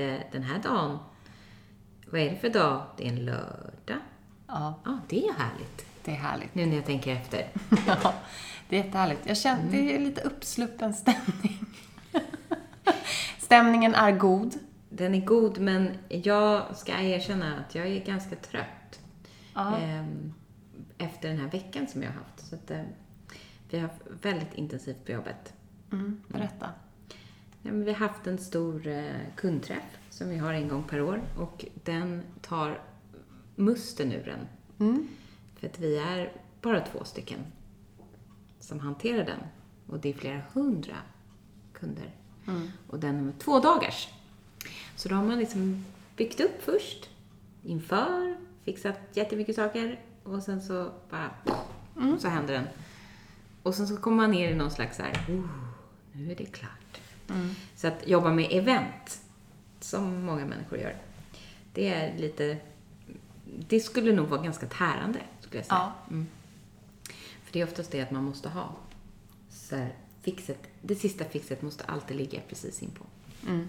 Det den här dagen? Vad är det för dag? Det är en lördag. Ja, Ja, det är härligt. det är härligt. Nu när jag tänker efter. Ja, det är jättehärligt. Jag känner, det är lite uppsluppen stämning. Stämningen är god. Den är god, men jag ska erkänna att jag är ganska trött. Ja. ehm, efter den här veckan som jag har haft. Så att, eh, vi har haft väldigt intensivt på jobbet. Mm, berätta. Ja, men vi har haft en stor eh, kundträff som vi har en gång per år och den tar musten ur den. Mm. För att vi är bara två stycken som hanterar den. Och det är flera hundra kunder. Och den är två dagars. Så då har man liksom byggt upp först, inför, fixat jättemycket saker och sen så bara, så händer den. Och sen så kommer man ner i någon slags så här, oh, nu är det klart. Så att jobba med event, som många människor gör, det är lite, det skulle nog vara ganska tärande, skulle jag säga. Ja. Mm. För det är oftast det att man måste ha. Så här, fixet, det sista fixet måste alltid ligga precis inpå. Mm.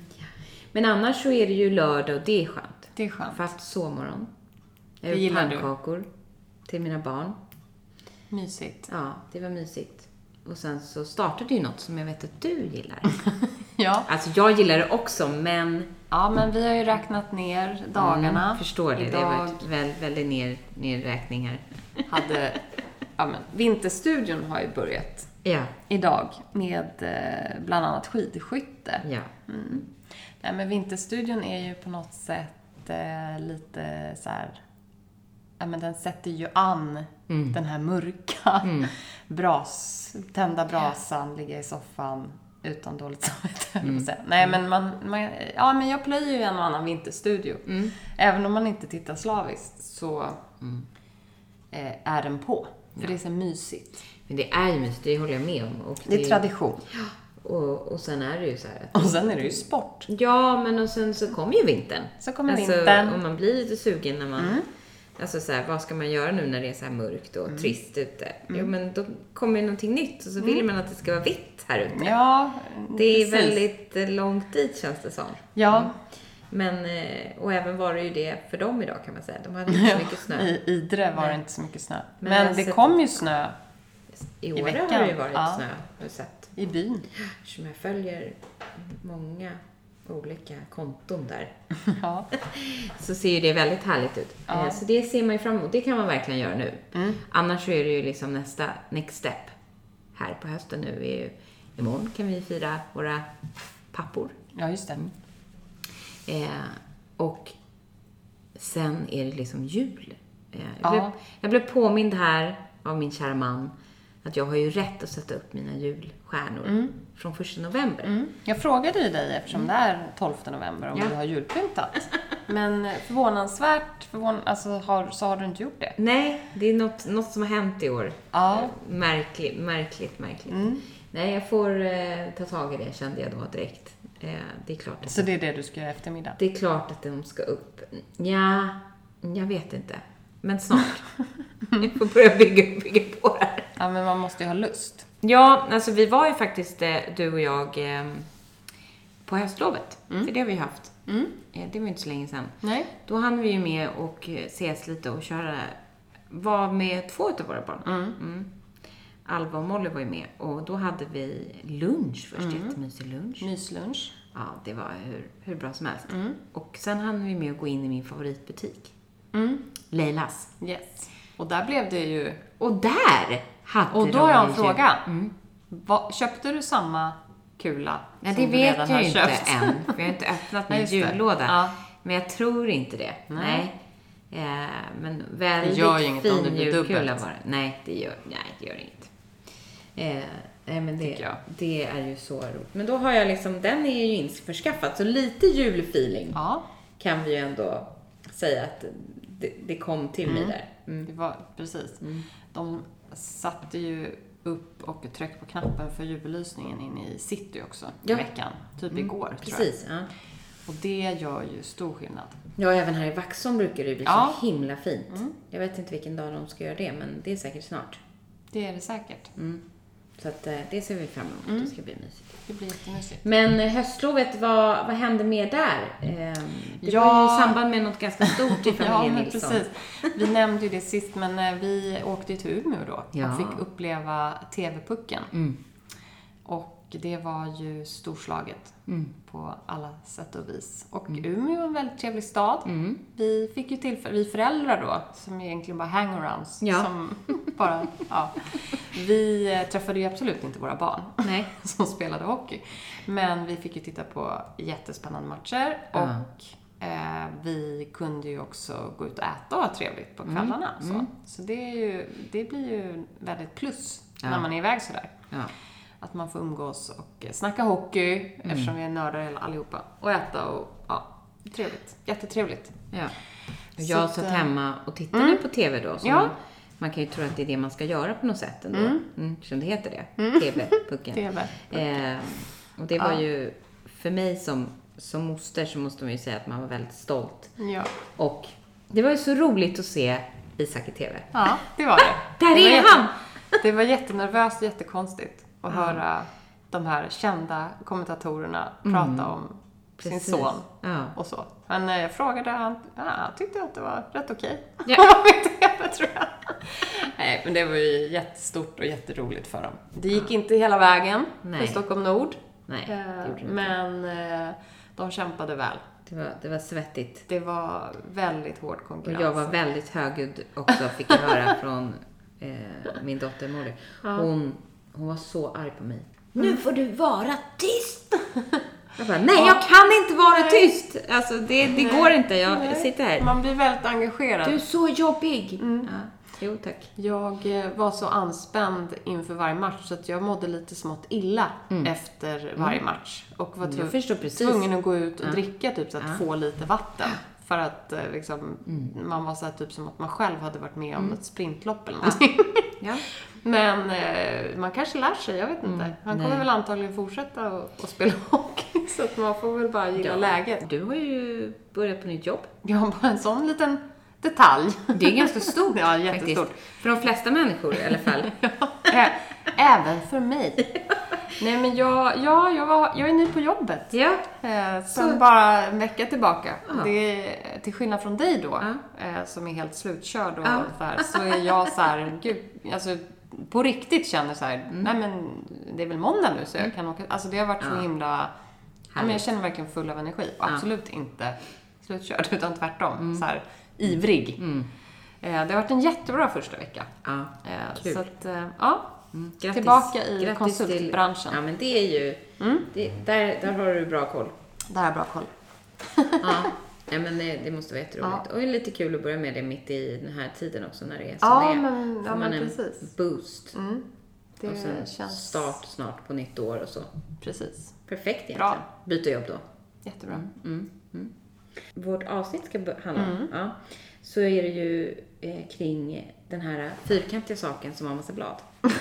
Men annars så är det ju lördag och det är skönt. Det är skönt. haft sovmorgon. Jag Det gillar du. pannkakor till mina barn. Mysigt. Ja, det var mysigt. Och sen så startade ju något som jag vet att du gillar. Ja. Alltså jag gillar det också, men... ja, men vi har ju räknat ner dagarna. Mm, förstår det. Det har Idag varit väl, väldigt ner, nerräkning här. hade... Ja, men Vinterstudion har ju börjat Ja. idag med eh, bland annat skidskytte. Ja. Mm. Nej, men Vinterstudion är ju på något sätt eh, lite så här... Ja, men den sätter ju an Mm. den här mörka bras, tända brasan, ligga i soffan utan dåligt samvete, säga. Nej, men man, man, ja, men jag plöjer ju en och annan vinterstudio. Mm. Även om man inte tittar slaviskt så eh, är den på. För det är så mysigt. Men det är ju mysigt, det håller jag med om. Och Det är tradition. Och, och sen är det ju så här att... Och sen är det ju sport. Ja, men och sen så kommer ju vintern. Så kommer alltså, vintern. Mm. Och man blir lite sugen när man... Alltså så här, vad ska man göra nu när det är så här mörkt Mm. och trist ute? Jo, men då kommer ju någonting nytt och så vill man att det ska vara vitt här ute. Ja, det är precis. väldigt eh, långt dit känns det som. Ja, Men, eh, och även var det ju det för dem idag kan man säga. De hade inte så mycket snö. i Idre var det inte så mycket snö. Men Men, har det kom ju snö I år veckan. har det ju varit Ja. snö, har sett. i byn. Eftersom jag följer många olika konton där. Ja. Så ser ju det väldigt härligt ut. Ja. Eh, Så det ser man ju fram emot. Det kan man verkligen göra nu. Mm. Annars så är det ju liksom nästa, next step här på hösten nu. Är ju, imorgon kan vi fira våra pappor. ja, just det. Eh, och sen är det liksom jul. Eh, jag, Ja. blev, jag blev påmind här av min kära man att jag har ju rätt att sätta upp mina julstjärnor från första november. Mm. Jag frågade ju dig eftersom det är 12 november om Ja. du har julpyntat. Men förvånansvärt förvån alltså, har, så har du inte gjort det. Nej, det är något, något som har hänt i år. Ja. Märkligt, märkligt, märkligt. Mm. Nej, jag får eh, ta tag i det kände jag då direkt. Eh, det är klart att Så det är det du ska göra i eftermiddag? det är klart att de ska upp. Ja, jag vet inte. Men snart. jag får börja bygga, bygga på det här. Ja, men man måste ju ha lust. Ja, alltså vi var ju faktiskt, eh, du och jag, eh, på höstlovet. För det har vi haft. Eh, det var inte så länge sedan. Nej. Då hann vi ju med och eh, ses lite och köra, var med två utav våra barn. Mm. Alva och Molly var ju med och då hade vi lunch först, jättemysig lunch. Myslunch. Ja, det var hur, hur bra som helst. Och sen hann vi med att gå in i min favoritbutik. Mm. Leilas. Yes. Och där blev det ju... Och där hade Och då har jag en fråga. Mm. Vad- köpte du samma kula Nej, som det vet redan jag har ju inte än, för jag har inte öppnat Ja, min det. jullåda. Ja. Men jag tror inte det. Nej. Eh, men väldigt gör ju inget om fin det blir julkula det. Nej, det gör, nej, det gör inget. Eh, nej, men det, det är ju så roligt. Men då har jag liksom, den är ju införskaffad, så lite julfeeling Ja, kan vi ju ändå säga att det, det kom till mig där. Mm. det var precis. De satte ju upp och tryckte på knappen för julbelysningen inne i city också Ja. i veckan. Typ igår, tror jag. Precis, ja. Och det gör ju stor skillnad. Ja, även här i Vaxholm brukar det bli Ja. så himla fint. Jag vet inte vilken dag de ska göra det, men det är säkert snart. Det är det säkert. Så att eh, det ser vi fram emot. Det ska bli mysigt. Det blir jättemysigt. Men höstlovet, vad, vad hände mer där? Eh, Det Ja. var ju i samband med något ganska stort i Ja, familjen men Nilsson. precis. Vi nämnde ju det sist, men eh, vi åkte ju till Umeå då Ja. och fick uppleva TV-pucken. Mm. Och det var ju storslaget Mm. på alla sätt och vis. Och Umeå är en väldigt trevlig stad. Mm. Vi fick ju tillfälle, vi föräldrar då, som egentligen bara hangarounds, Ja. som bara, ja. Vi eh, träffade ju absolut inte våra barn Nej. som spelade hockey. Men vi fick ju titta på jättespännande matcher och eh, vi kunde ju också gå ut och äta och ha trevligt på kvällarna. Så, så det, är ju, det blir ju väldigt plus Ja. när man är iväg sådär. Ja. Att man får umgås och eh, snacka hockey, eftersom vi är nördar allihopa. Och äta och, ja, trevligt. Jättetrevligt. ja. Så jag att, satt eh, hemma och tittade på TV då. Så Ja. man, man kan ju tro att det är det man ska göra på något sätt ändå. Mm. Eftersom det heter det. TV-pucken. TV. Eh, och det var Ja. ju, för mig som, som moster så måste man ju säga att man var väldigt stolt. Ja. Och det var ju så roligt att se Isak i TV. ja, det var det. Där det är han! Det var jättenervöst och jättekonstigt att höra de här kända kommentatorerna prata om sin Precis. son Ja. och så. Men eh, jag frågade, han, ja, tyckte att det var rätt okej. Ja. På TV, tror jag. Nej, men det var ju jättestort och jätteroligt för dem. Det gick inte hela vägen Nej. för Stockholm Nord. Nej, Eh. Men eh, de kämpade väl. Det var, det var svettigt. Det var väldigt hård Och konkurrens. jag var väldigt högljudd också, fick jag höra från eh, min dotter Molly. Hon, hon var så arg på mig. Nu får du vara tyst! Jag bara, nej jag kan inte vara tyst! Alltså det, det går inte, jag Nej. sitter här. Man blir väldigt engagerad. Du är så jobbig! Ja, jo tack. Jag eh, var så anspänd inför varje match så att jag mådde lite smått illa efter varje match. Och var Mm, tvungen att gå ut och dricka typ så att Ja. få lite vatten. För att eh, liksom, man var så här, typ som att man själv hade varit med om ett sprintlopp eller någonting. Ja. Men eh, man kanske lär sig, jag vet inte. Han kommer nej. väl antagligen fortsätta att att spela hockey. Så att man får väl bara gilla Ja. läget. Du har ju börjat på nytt jobb. Har bara en sån liten detalj. Det är ganska stort Ja, jättestort. faktiskt. För de flesta människor i alla fall. Ä- Även för mig. Nej men jag, ja, jag, var, jag är ny på jobbet. Ja. Eh, sen Så- bara en vecka tillbaka. Ja. Det till skillnad från dig då, Ja. eh, som är helt slutkörd och Ja. så, här, så är jag så här, gud, alltså på riktigt känner så här, Mm. nej men det är väl måndag nu så jag kan åka. Alltså det har varit så Ja. himla, ja, men jag Härligt. känner mig verkligen full av energi. Och Ja. absolut inte slutkörd, utan tvärtom. Så här, ivrig. Mm. Eh, det har varit en jättebra första vecka. Ja. Eh, Kul. så att, eh, ja. Mm. Grattis. Tillbaka i Grattis konsultbranschen. Till, ja, men det är ju... Det, där, där har du bra koll. Där har jag bra koll. Ja. ja men det, det måste vara jätteroligt. Och lite kul att börja med det mitt i den här tiden också när det är som Ja, det är. men- ja, man men en precis. boost. Mm. Det och sen känns start snart på nytt år och så. precis. Perfekt egentligen. Bra. Byta jobb då. Jättebra. Vårt avsnitt ska handla Mm. om, ja, så är det ju eh, kring den här fyrkantiga saken som har massa blad.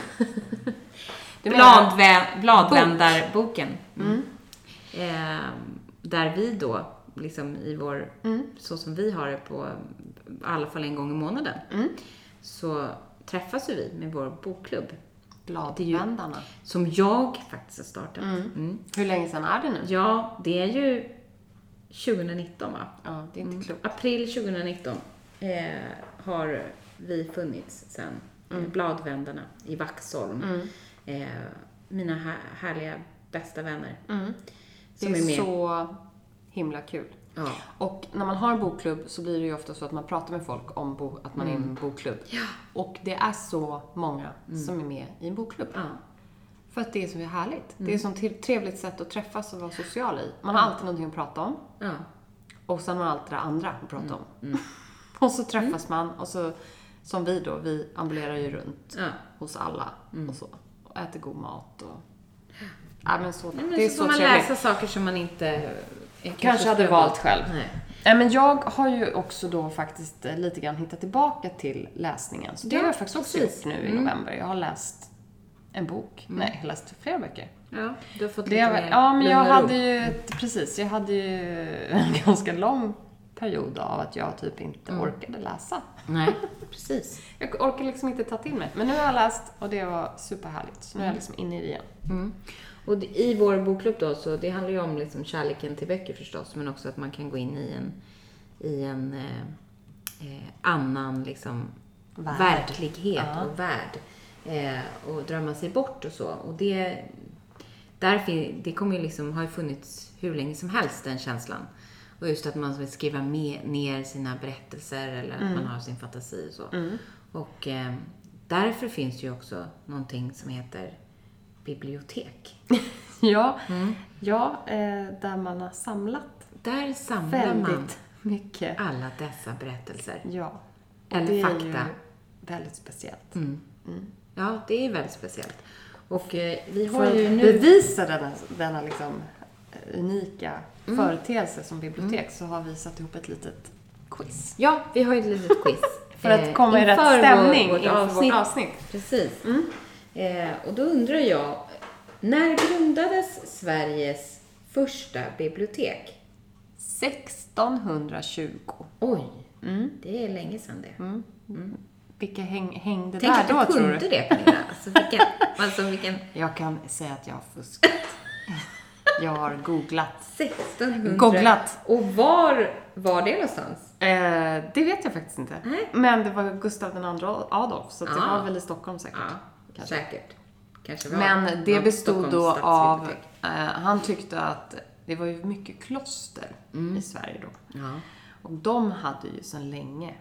Bladvä- bladvändarboken. Mm. Eh, där vi då, liksom i vår, Mm. så som vi har det på, i alla fall en gång i månaden, Mm. så träffas ju vi med vår bokklubb. Bladvändarna. Som jag faktiskt har startat. Mm. Hur länge sedan är det nu? Ja, det är ju 2019 va? Ja, det är inte klokt. April 2019 eh, har vi funnits sen. Mm. Bladvändarna i Vaxholm. Eh, mina här, härliga bästa vänner. Mm. Det är, är så himla kul. Ja. Och när man har en bokklubb så blir det ju ofta så att man pratar med folk om bo- att man är i en bokklubb. Och det är så många som är med i en bokklubb. ja. För att det är så härligt. Det är ett sånt trevligt sätt att träffas och vara social i. Man har alltid någonting att prata om. ja. Och sen har man allt det andra att prata om. Och så träffas man och så, som vi då, vi ambulerar ju runt Ja. hos alla och så. Och äter god mat och... Ja, men så, Nej, men det är så så får man trevligt. läsa saker som man inte eh, Kanske hade valt själv. Nej. Nej, men jag har ju också då faktiskt eh, lite grann hittat tillbaka till läsningen. Så det Ja, har jag faktiskt också gjort nu i november. Jag har läst en bok. Nej, jag har läst flera böcker. Ja, du har fått Det lite har, mer ja, men jag hade ju, ett- precis, jag hade ju en ganska lång period av att jag typ inte orkade läsa. Nej, precis. Jag orkar liksom inte ta till mig. Men nu har jag läst och det var superhärligt. Så nu är jag liksom inne i det igen. Mm. Och i vår bokklubb då, så det handlar ju om liksom kärleken till böcker förstås, men också att man kan gå in i en, i en eh, eh, annan liksom Värld. verklighet Ja. och värld. Eh, och drömma sig bort och så. Och det, där det kommer ju liksom, har ju funnits hur länge som helst, den känslan. Och just att man vill skriva med, ner sina berättelser eller att man har sin fantasi och så. Och eh, därför finns ju också någonting som heter bibliotek. Ja, Mm. ja eh, där man har samlat Där samlar man väldigt mycket. alla dessa berättelser. Ja. Eller det är fakta. ju väldigt speciellt. Ja, det är väldigt speciellt. Och eh, vi har För ju nu... bevisa denna, denna liksom unika Mm. företeelse som bibliotek så har vi satt ihop ett litet quiz. Ja, vi har ju ett litet quiz. För att eh, komma i rätt stämning vår, vårt inför avsnitt. vårt avsnitt. Precis. Eh, och då undrar jag, när grundades Sveriges första bibliotek? 1620. Oj, Mm. det är länge sedan det. Vilka häng, hängde Tänk där att då du tror kunde du? det Pernilla. Alltså vilken, alltså vilken Jag kan säga att jag har fuskat. jag har googlat. 1600... Googlat. Och var var det någonstans? Eh, det vet jag faktiskt inte. Nej. Men det var Gustav II Adolf, så det Ah. var väl i Stockholm säkert. Ja, Kanske. säkert. Kanske var Men det bestod då av, eh, han tyckte att det var ju mycket kloster i Sverige då. Ja. Och de hade ju sedan länge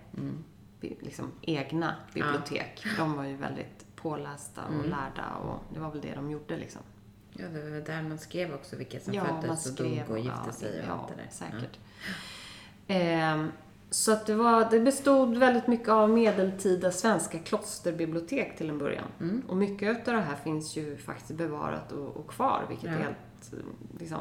bi- liksom egna bibliotek. För De var ju väldigt pålästa och lärda och det var väl det de gjorde liksom. ja, det var där man skrev också vilka som Ja, föddes och dog och gifte ja, sig och ja, allt det där. säkert. Ehm, så att det, var, det bestod väldigt mycket av medeltida svenska klosterbibliotek till en början. Mm. Och mycket av det här finns ju faktiskt bevarat och, och kvar, vilket Ja. är helt, liksom,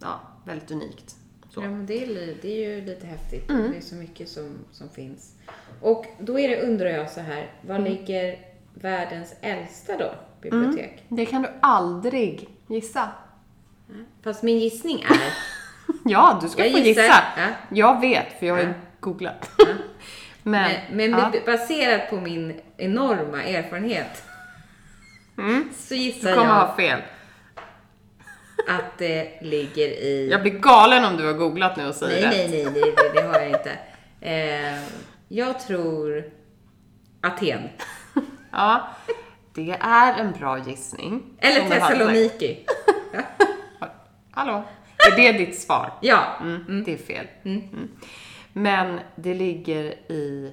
ja, väldigt unikt. Så. Ja, men det är, det är ju lite häftigt. Mm. Det är så mycket som, som finns. Och då är det, undrar jag så här, var Mm. ligger världens äldsta då, bibliotek? Det kan du aldrig gissa. Fast min gissning är... Ja, du ska Jag få gissar. gissa. Ja. Jag vet, för jag ju Ja. Googlat. Men, Men, men ja. baserat på min enorma erfarenhet så gissar du kommer jag ha fel. att det ligger i... Jag blir galen om du har googlat nu och säger nej, rätt. nej, nej, det, det, det har jag inte. Eh, jag tror Aten. Ja, det är en bra gissning. Eller. Thessaloniki. Hallå? Är det ditt svar? Ja. Mm, Det är fel. Mm. Men det ligger i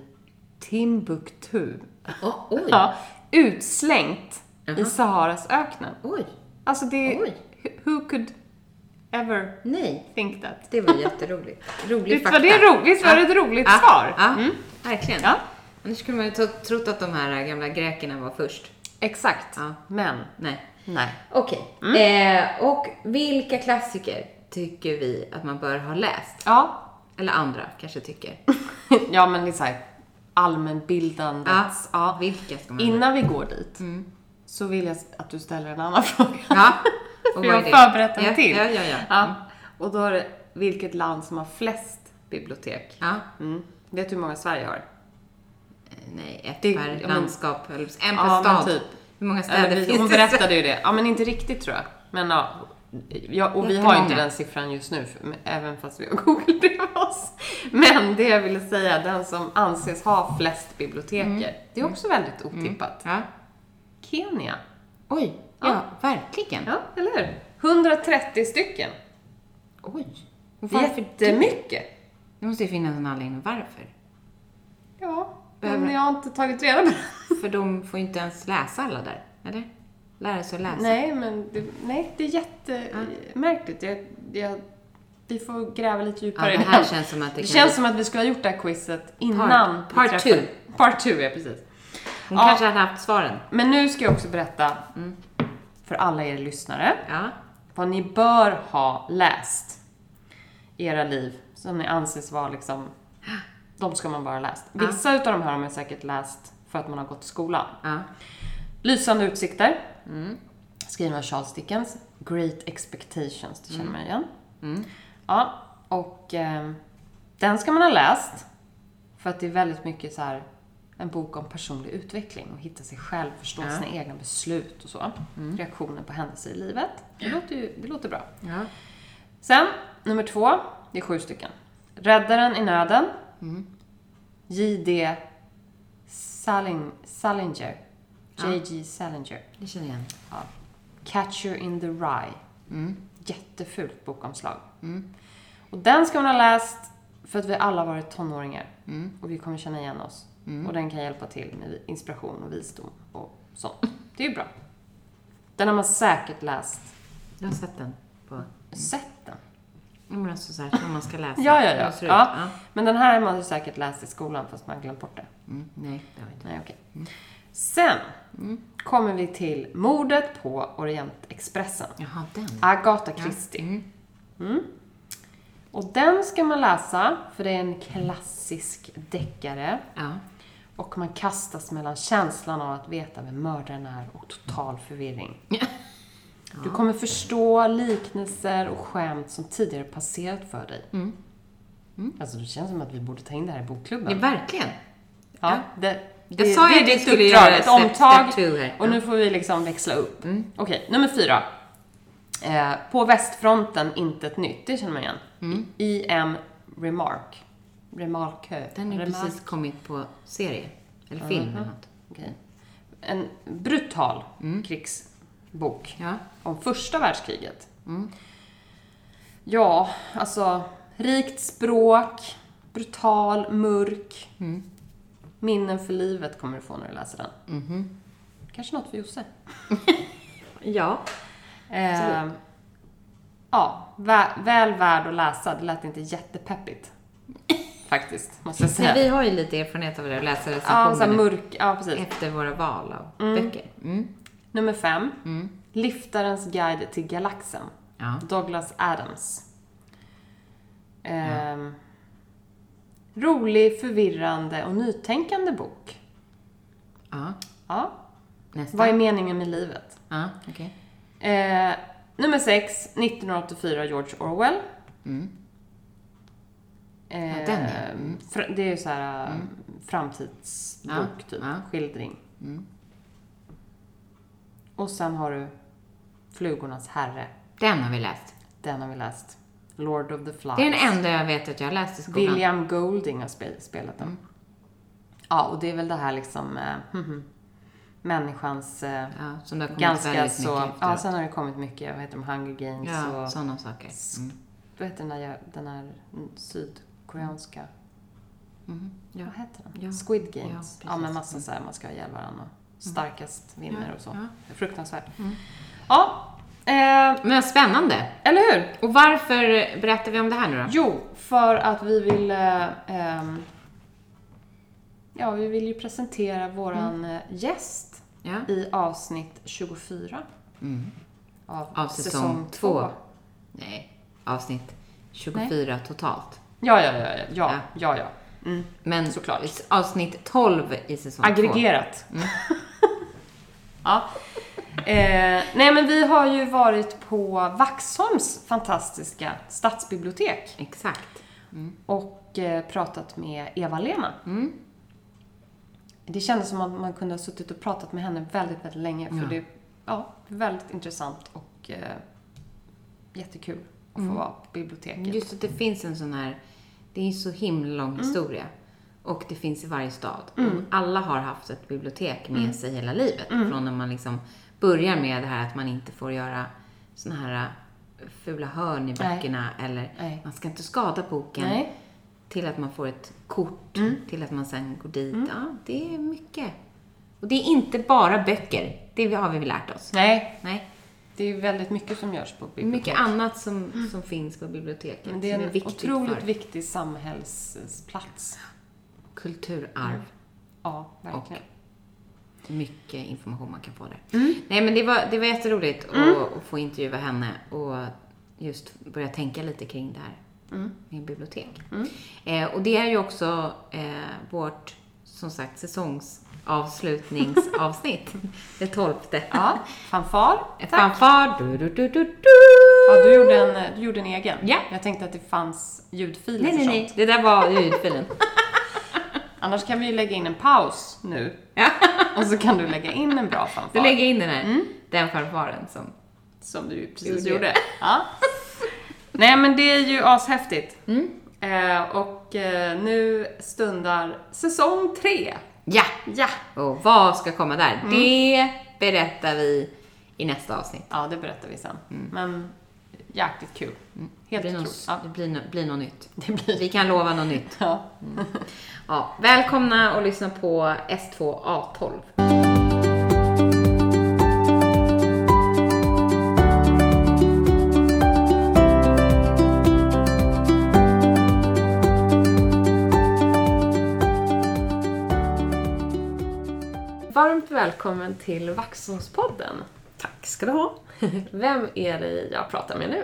Timbuktu. Oh. Ja, utslängt i Jaha. Saharas öknen. Oj. Alltså det... Oj. Who could ever Nej. think that? Det var jätteroligt. Rolig Visst fakta. var det, ro, visst var det ett roligt Ja, svar? Ja, Mm. verkligen. Ja. Annars skulle man ju ta- trott att de här gamla grekerna var först. Exakt. Ja. Men, Nej. nej. Okej. Eh, och vilka klassiker tycker vi att man bör ha läst? Ja, Eller andra kanske tycker. ja men det är såhär allmänbildandets... Ja. Ska man Innan vi går dit så vill jag att du ställer en annan fråga. Ja. För jag har förberett en ja, till. Ja, ja, ja. Ja. Och då är det vilket land som har flest bibliotek. ja. Mm. Vet du hur många Sverige har? Eh, Nej, ett Det- per ja, men- landskap, en per Ja, stad. typ. Hur många städer finns hon det? i berättade ju det. Ja, men inte riktigt tror jag. Men ja. Ja och vi har ju inte den siffran just nu, för, även fast vi har Google bredvid oss. Men det jag ville säga, den som anses ha flest biblioteker, det är också väldigt otippat. Ja. Kenya. Oj, ja, verkligen. Ja, eller hur? 130 stycken. Oj. Varför det? Jättemycket. Det måste ju finnas en anledning varför. Ja, Behöver- men jag har inte tagit reda på det. För de får ju inte ens läsa alla där, eller? Lära sig att läsa. Nej, men det, nej, det är jättemärkligt. Jag, jag vi får gräva lite Ja, djupare i det här känns som att det, Det känns som att vi skulle ha gjort det här quizet innan part träffade- two. Part two, ja precis. Hon Ja. kanske hade haft svaren. Men nu ska jag också berätta för alla er lyssnare Ja. vad ni bör ha läst i era liv som ni anses vara liksom, de ska man bara ha läst. Ja. Vissa utav de här har man säkert läst för att man har gått i skolan. Ja. Lysande utsikter, Mm. skriven av Charles Dickens. Great expectations, det känner man igen. Mm. Ja, och eh, den ska man ha läst för att det är väldigt mycket så här en bok om personlig utveckling och hitta sig själv, förstå Ja. sina egna beslut och så. Reaktioner på händelser i livet. Det låter ju det låter bra. Ja. Sen, nummer två, det är sju stycken. Räddaren i nöden. J.D. Saling, Salinger. J.G. Salinger. Det känner jag igen. Ja. Catcher in the Rye. Jättefult bokomslag. Och den ska man ha läst för att vi alla varit tonåringar. Och vi kommer känna igen oss. Och den kan hjälpa till med inspiration och visdom och sånt. Det är ju bra. Den har man säkert läst. Jag har sett den på... Sett den. Men alltså så här som man ska läsa. Ja, ja, ja. ja. ja. Men den här har man säkert läst i skolan fast man glömt bort det. Mm, nej, det har jag inte. Nej, okej. Sen kommer vi till mordet på Orientexpressen. Jaha, den. Agatha Christie. Mm. Och den ska man läsa, för det är en klassisk deckare. Ja. Och man kastas mellan känslan av att veta vem mördaren är och total förvirring. Du kommer förstå liknelser och skämt som tidigare passerat för dig. Alltså det känns som att vi borde ta in det här i ja, bokklubben. verkligen. Ja, det, det, Jag sa ju det skulle göra ett omtag. Och nu får vi liksom växla upp. Okej, nummer fyra. Eh, på västfronten, inte ett nytt. Det känner man igen. I.M. Remark. Remarque. Den är Remarque. precis kommit på serie. Eller film eller något. Okej. En brutal krigsbok Ja. om första världskriget. Ja, alltså rikt språk, brutal, mörk. Minnen för livet kommer du få när du läser den. Kanske något för Josse. Ja. Eh, ja, vä- väl värd att läsa. Det lät inte jättepeppigt. Faktiskt, måste jag säga. Nej, vi har ju lite erfarenhet av det, att läsa ja, recensioner mörk, ja precis. efter våra val av böcker. Mm. Nummer fem. Liftarens guide till galaxen. Ja. Douglas Adams. Ehm, rolig, förvirrande och nytänkande bok. Ja. Ja. Nästa. Vad är meningen med livet? Ja, okej. Eh, nummer sex, 1984, George Orwell. Mm. Eh, Ja, den, ja. Mm. det är ju så här mm. framtidsbok, Ja, typ. ja. Skildring. Mm. Och sen har du Flugornas herre. Den har vi läst. Den har vi läst. Lord of the Flies. Det är den enda jag vet att jag har läst i skolan. William Golding har spel, spelat den. Mm. Ja, och det är väl det här liksom eh, mhm, människans eh, Ja, som det har kommit ganska väldigt så... mycket Ja, efteråt. sen har det kommit mycket, vad heter de, Hunger Games Ja, och... sådana saker. Mm. Vad heter den där, den här sydkoreanska... Mhm. Ja. Vad heter den? Ja. Squid Ja, Games. precis. Ja, men massa så här, man ska ha ihjäl varandra och starkast vinner Ja, och så. ja. Mm. Fruktansvärt. Ja, eh, Men spännande. eller hur? Och varför berättar vi om det här nu då? Jo, för att vi vill... Eh, ehm, ja, vi vill ju presentera våran Mm. eh, gäst Ja. i avsnitt 24 Mm. av, Av säsong två. Nej, avsnitt 24 totalt. Ja, ja, ja, ja, ja, Ja. ja, ja. Mm. Men Såklart. avsnitt 12 i säsong två. Aggregerat. ja. Eh, nej, men vi har ju varit på Vaxholms fantastiska stadsbibliotek Exakt. och eh, pratat med Eva-Lena. Mm. Det kändes som att man kunde ha suttit och pratat med henne väldigt, väldigt länge. För Ja. det ja, väldigt intressant och eh, jättekul att få vara på biblioteket. Just att det finns en sån här, det är ju så himla lång Mm. historia. Och det finns i varje stad. Och alla har haft ett bibliotek med Mm. sig hela livet. Från när man liksom börjar med det här att man inte får göra såna här äh, fula hörn i Nej. böckerna. Eller Nej. man ska inte skada boken. Nej. Till att man får ett kort. Mm. Till att man sen går dit. Ja, det är mycket. Och det är inte bara böcker. Det har vi väl lärt oss. Nej, Nej. Det är väldigt mycket som görs på bibliotek. Mycket annat som, som finns på biblioteket. Men det är en är otroligt för viktig samhällsplats. kulturarv. Ja, verkligen. Mycket information man kan få där. Mm. Nej, men det var, det var jätteroligt att, att få intervjua henne och just börja tänka lite kring det här Mm. med bibliotek. Eh, och det är ju också eh, vårt, som sagt, säsongsavslutningsavsnitt. det tolfte. Ja, fanfar. Ett fanfar. Du, du, du, du, du. Ja, du gjorde en, du gjorde en egen. Ja. Jag tänkte att det fanns ljudfiler Nej, för nej, sånt. nej. Det där var ljudfilen. Annars kan vi ju lägga in en paus nu. Ja. Och så kan du lägga in en bra fanfar. Du lägger in den här, den fanfaren som... Som du precis Gjorde gjorde. Ja. Nej men det är ju ashäftigt. Mm. Eh, och eh, nu stundar säsong tre. Ja! Ja! Och vad ska komma där? Det berättar vi i nästa avsnitt. Ja, det berättar vi sen. Men jäkligt kul. Helt det blir, något, Ja. det blir, blir något nytt. Det blir... Vi kan lova något nytt. Ja. Ja, välkomna och lyssna på S2A12. Varmt välkommen till Vaxholmspodden. Tack ska du ha. Vem är det jag pratar med nu?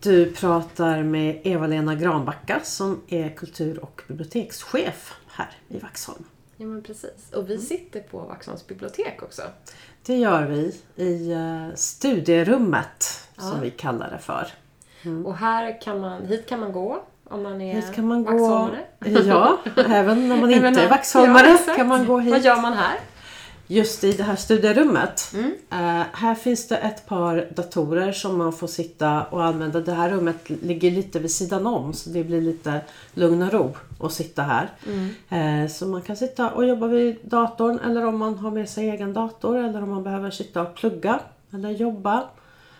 Du pratar med Eva-Lena Granbacka som är kultur och bibliotekschef här i Vaxholm. Ja men precis. Och vi sitter på Vaxholms bibliotek också. Det gör vi i eh, studierummet som vi kallar det för. Och här kan man, hit kan man gå om man är Hit kan man gå, vaxholmare. ja, även när man inte är om- vaxholmare ja, kan man gå hit. Vad gör man här? Just i det här studierummet. Mm. Eh, här finns det ett par datorer som man får sitta och använda. Det här rummet ligger lite vid sidan om så det blir lite lugn och ro att sitta här. Mm. Eh, så man kan sitta och jobba vid datorn eller om man har med sig egen dator eller om man behöver sitta och plugga eller jobba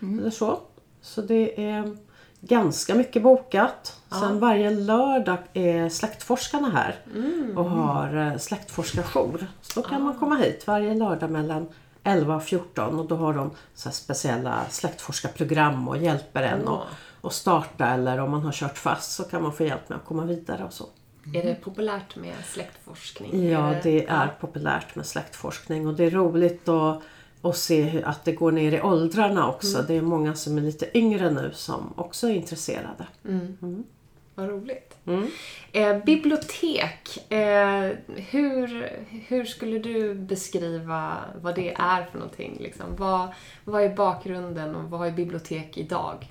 eller så. Så det är ganska mycket bokat. Sen varje lördag är släktforskarna här och har eh, släktforskarjour. Så då kan man komma hit varje lördag mellan 11 och 14 och då har de så speciella släktforskarprogram och hjälper en att att starta eller om man har kört fast så kan man få hjälp med att komma vidare och så. Är det populärt med släktforskning? Ja, Är det är populärt med släktforskning och det är roligt att, att se hur, att det går ner i åldrarna också. Det är många som är lite yngre nu som också är intresserade. Vad roligt. Mm. Eh, bibliotek. Eh, hur, hur skulle du beskriva vad det är för någonting? Liksom? Vad, vad är bakgrunden och vad är bibliotek idag?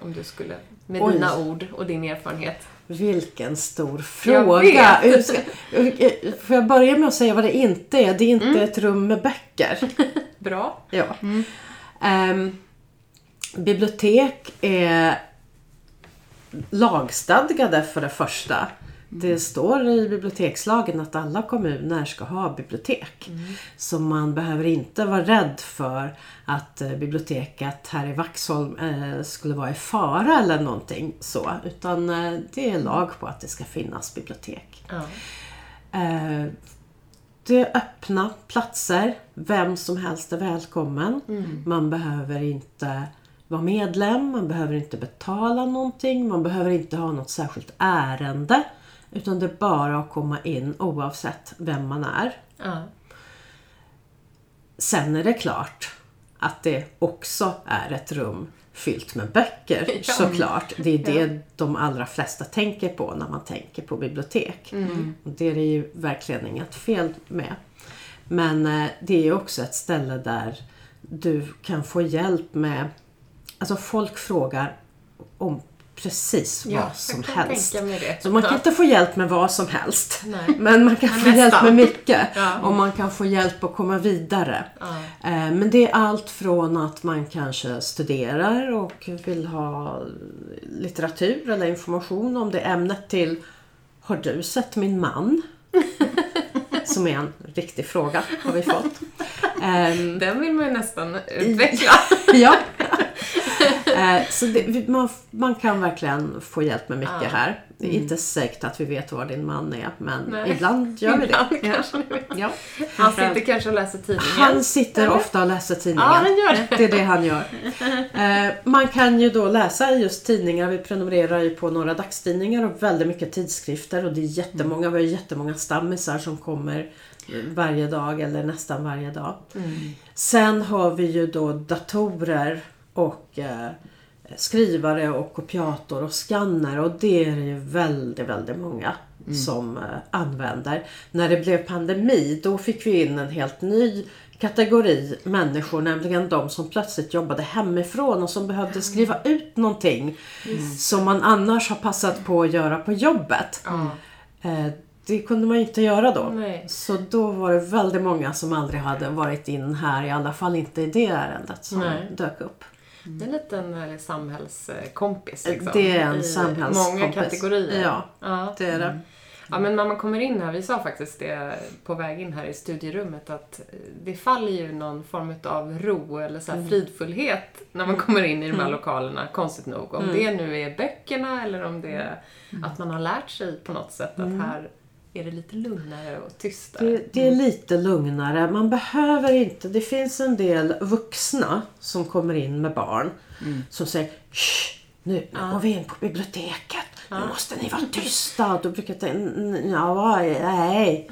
Om du skulle, med Oj. dina ord och din erfarenhet. Vilken stor Jag fråga! ska- hur- Får jag börja med att säga vad det inte är? Det är inte ett rum med böcker. Bra. Ja. Ehm, bibliotek är lagstadgade för det första. Det står i bibliotekslagen att alla kommuner ska ha bibliotek. Så man behöver inte vara rädd för att eh, biblioteket här i Vaxholm eh, skulle vara i fara eller någonting så. Utan eh, det är lag på att det ska finnas bibliotek. Eh, det är öppna platser. Vem som helst är välkommen. Man behöver inte vara medlem, man behöver inte betala någonting, man behöver inte ha något särskilt ärende. Utan det är bara att komma in oavsett vem man är. Ja. Sen är det klart att det också är ett rum fyllt med böcker Ja. såklart. Det är det de allra flesta tänker på när man tänker på bibliotek. Och det är det ju verkligen inget fel med. Men eh, det är också ett ställe där du kan få hjälp med... Alltså folk frågar om precis Ja, vad som helst. Så man kan Ja. inte få hjälp med vad som helst. Nej. Men man kan Men få hjälp nästan. med mycket. Ja. Och man kan få hjälp att komma vidare. Eh, Men det är allt från att man kanske studerar och vill ha litteratur eller information om det ämnet till Har du sett min man? Som är en riktig fråga har vi fått. Ehm, Den vill man ju nästan utveckla. ja. Eh, så det, man, man kan verkligen få hjälp med mycket här. Det är inte säkert att vi vet var din man är, men Nej. ibland gör vi det. Ibland. Ja. Han sitter kanske och läser tidningen. Han sitter ofta och läser tidningen. Ja, han gör det. Det är det han gör. Eh, man kan ju då läsa just tidningar. Vi prenumererar ju på några dagstidningar och väldigt mycket tidskrifter. Och det är jättemånga. Vi har jättemånga stammisar som kommer varje dag eller nästan varje dag. Sen har vi ju då datorer och eh, skrivare och kopiator och skanner och det är det ju väldigt, väldigt många som eh, använder. När det blev pandemi då fick vi in en helt ny kategori människor, nämligen de som plötsligt jobbade hemifrån och som behövde skriva ut någonting som man annars har passat på att göra på jobbet. Ja. Eh, Det kunde man ju inte göra då. Nej. Så då var det väldigt många som aldrig hade varit in här, i alla fall inte i det ärendet som Nej. dök upp. Det är en liten eh, samhällskompis. Liksom, Det är en i samhällskompis. Många kategorier. Ja, Ja. det är det. Ja, men när man kommer in här, vi sa faktiskt det på väg in här i studierummet, att eh, det faller ju någon form av ro eller så Mm. fridfullhet när man kommer in i de här lokalerna, konstigt nog. Om det nu är böckerna eller om det är Mm. att man har lärt sig på något sätt att här är det lite lugnare och tystare. Det, det är lite lugnare. Man behöver inte... Det finns en del vuxna som kommer in med barn som säger Shh, nu, nu går vi in på biblioteket. Nu måste ni vara tysta. Då brukar jag tänka, "Mm, ja, nej.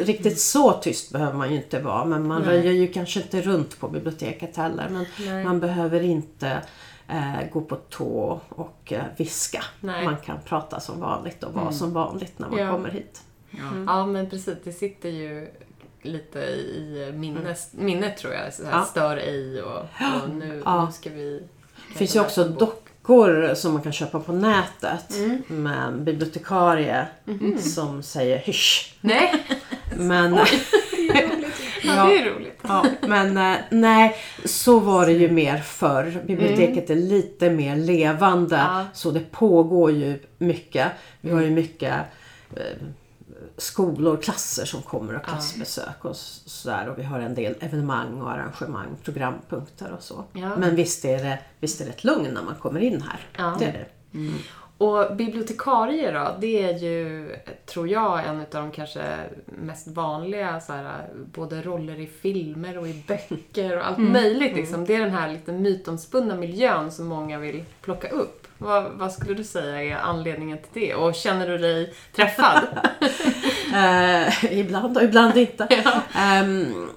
Riktigt så tyst behöver man ju inte vara. Men man röjer ju kanske inte runt på biblioteket heller. Men Nej. man behöver inte eh, gå på tå och eh, viska. Nej. Man kan prata som vanligt och vara som vanligt när man Ja. kommer hit. Ja, men precis. Det sitter ju lite i minnes, minnet tror jag. Så här, Ja. Stör ej och, och nu, Ja. nu ska vi... Det finns ju också dockor som man kan köpa på nätet Mm. med en bibliotekarie Mhm. som säger hysch. Nej, Men, ja, Ja. det är roligt. ja, men eh, nej, så var det ju mer förr. Biblioteket är lite mer levande Ja. så det pågår ju mycket. Vi har ju mycket eh, skolor, klasser som kommer och klassbesök och sådär. Och vi har en del evenemang och arrangemang, programpunkter och så. Ja. Men visst är, det, visst är det ett lugn när man kommer in här. Ja. Det är det. Och bibliotekarie då, det är ju, tror jag, en av de kanske mest vanliga så här, både roller i filmer och i böcker och allt möjligt. Liksom. Det är den här lite mytomspunna miljön som många vill plocka upp. Vad, vad skulle du säga är anledningen till det? Och känner du dig träffad? Eh, ibland och ibland inte. Ehm,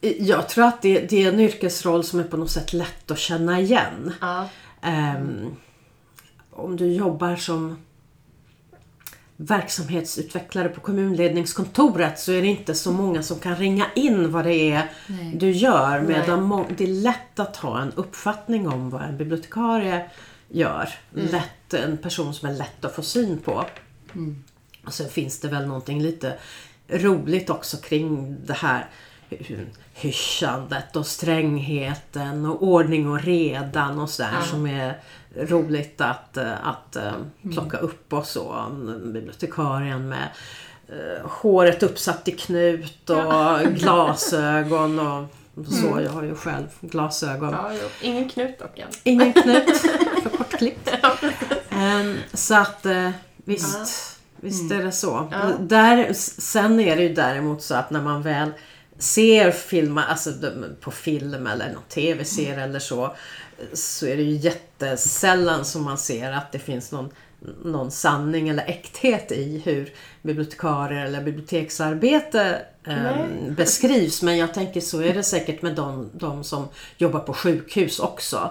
jag tror att det, det är en yrkesroll som är på något sätt lätt att känna igen. ja. Ehm, om du jobbar som verksamhetsutvecklare på kommunledningskontoret så är det inte så många som kan ringa in vad det är du gör. Medan det är lätt att ha en uppfattning om vad en bibliotekarie gör. Lätt, en person som är lätt att få syn på. Och sen finns det väl någonting lite roligt också kring det här hy- hyschandet och strängheten och ordning och redan och sådär som är roligt att, eh, att eh, plocka upp och så. Bibliotekarien med eh, håret uppsatt i knut och glasögon och så. Jag har ju själv glasögon. ja. Ingen knut dock än. Ingen knut, för kortklippt. Ehm, så att eh, visst, visst är det så. Där, sen är det ju däremot så att när man väl ser filmer, alltså på film eller någon tv-serie eller så, så är det ju jättesällan som man ser att det finns någon, någon sanning eller äkthet i hur bibliotekarier eller biblioteksarbete ehm, beskrivs. Men jag tänker så är det säkert med de, de som jobbar på sjukhus också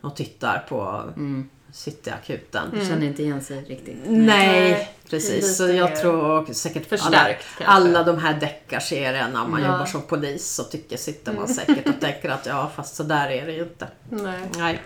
och tittar på Cityakuten. Känner inte igen sig riktigt. Nej, Nej, precis. Så jag tror säkert alla, förstärkt, kanske. alla de här deckarserierna, man Ja. jobbar som polis så tycker, sitter man säkert och tänker att ja, fast så där är det ju inte. Nej. Nej.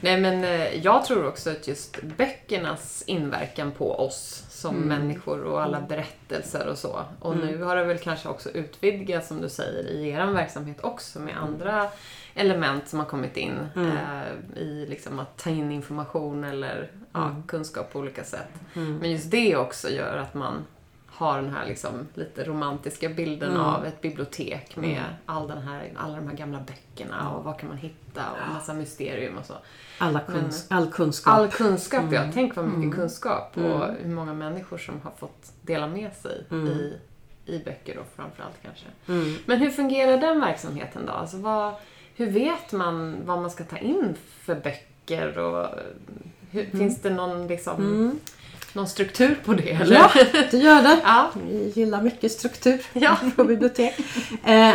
Nej men eh, jag tror också att just böckernas inverkan på oss som människor och alla berättelser och så. Och nu har det väl kanske också utvidgats som du säger i er verksamhet också med andra element som har kommit in eh, i liksom att ta in information eller ja, kunskap på olika sätt. Men just det också gör att man har den här liksom lite romantiska bilden Mm. av ett bibliotek med all den här, alla de här gamla böckerna och vad kan man hitta och massa mysterium och så. Alla kunsk, all kunskap. All kunskap, Mm. ja. Tänk vad mycket kunskap och hur många människor som har fått dela med sig i, i böcker då framförallt kanske. Mm. Men hur fungerar den verksamheten då? Alltså vad, hur vet man vad man ska ta in för böcker och hur, Mm. finns det någon liksom någon struktur på det? Eller? Ja, det gör det. Ja. Vi gillar mycket struktur Ja. på bibliotek. Eh,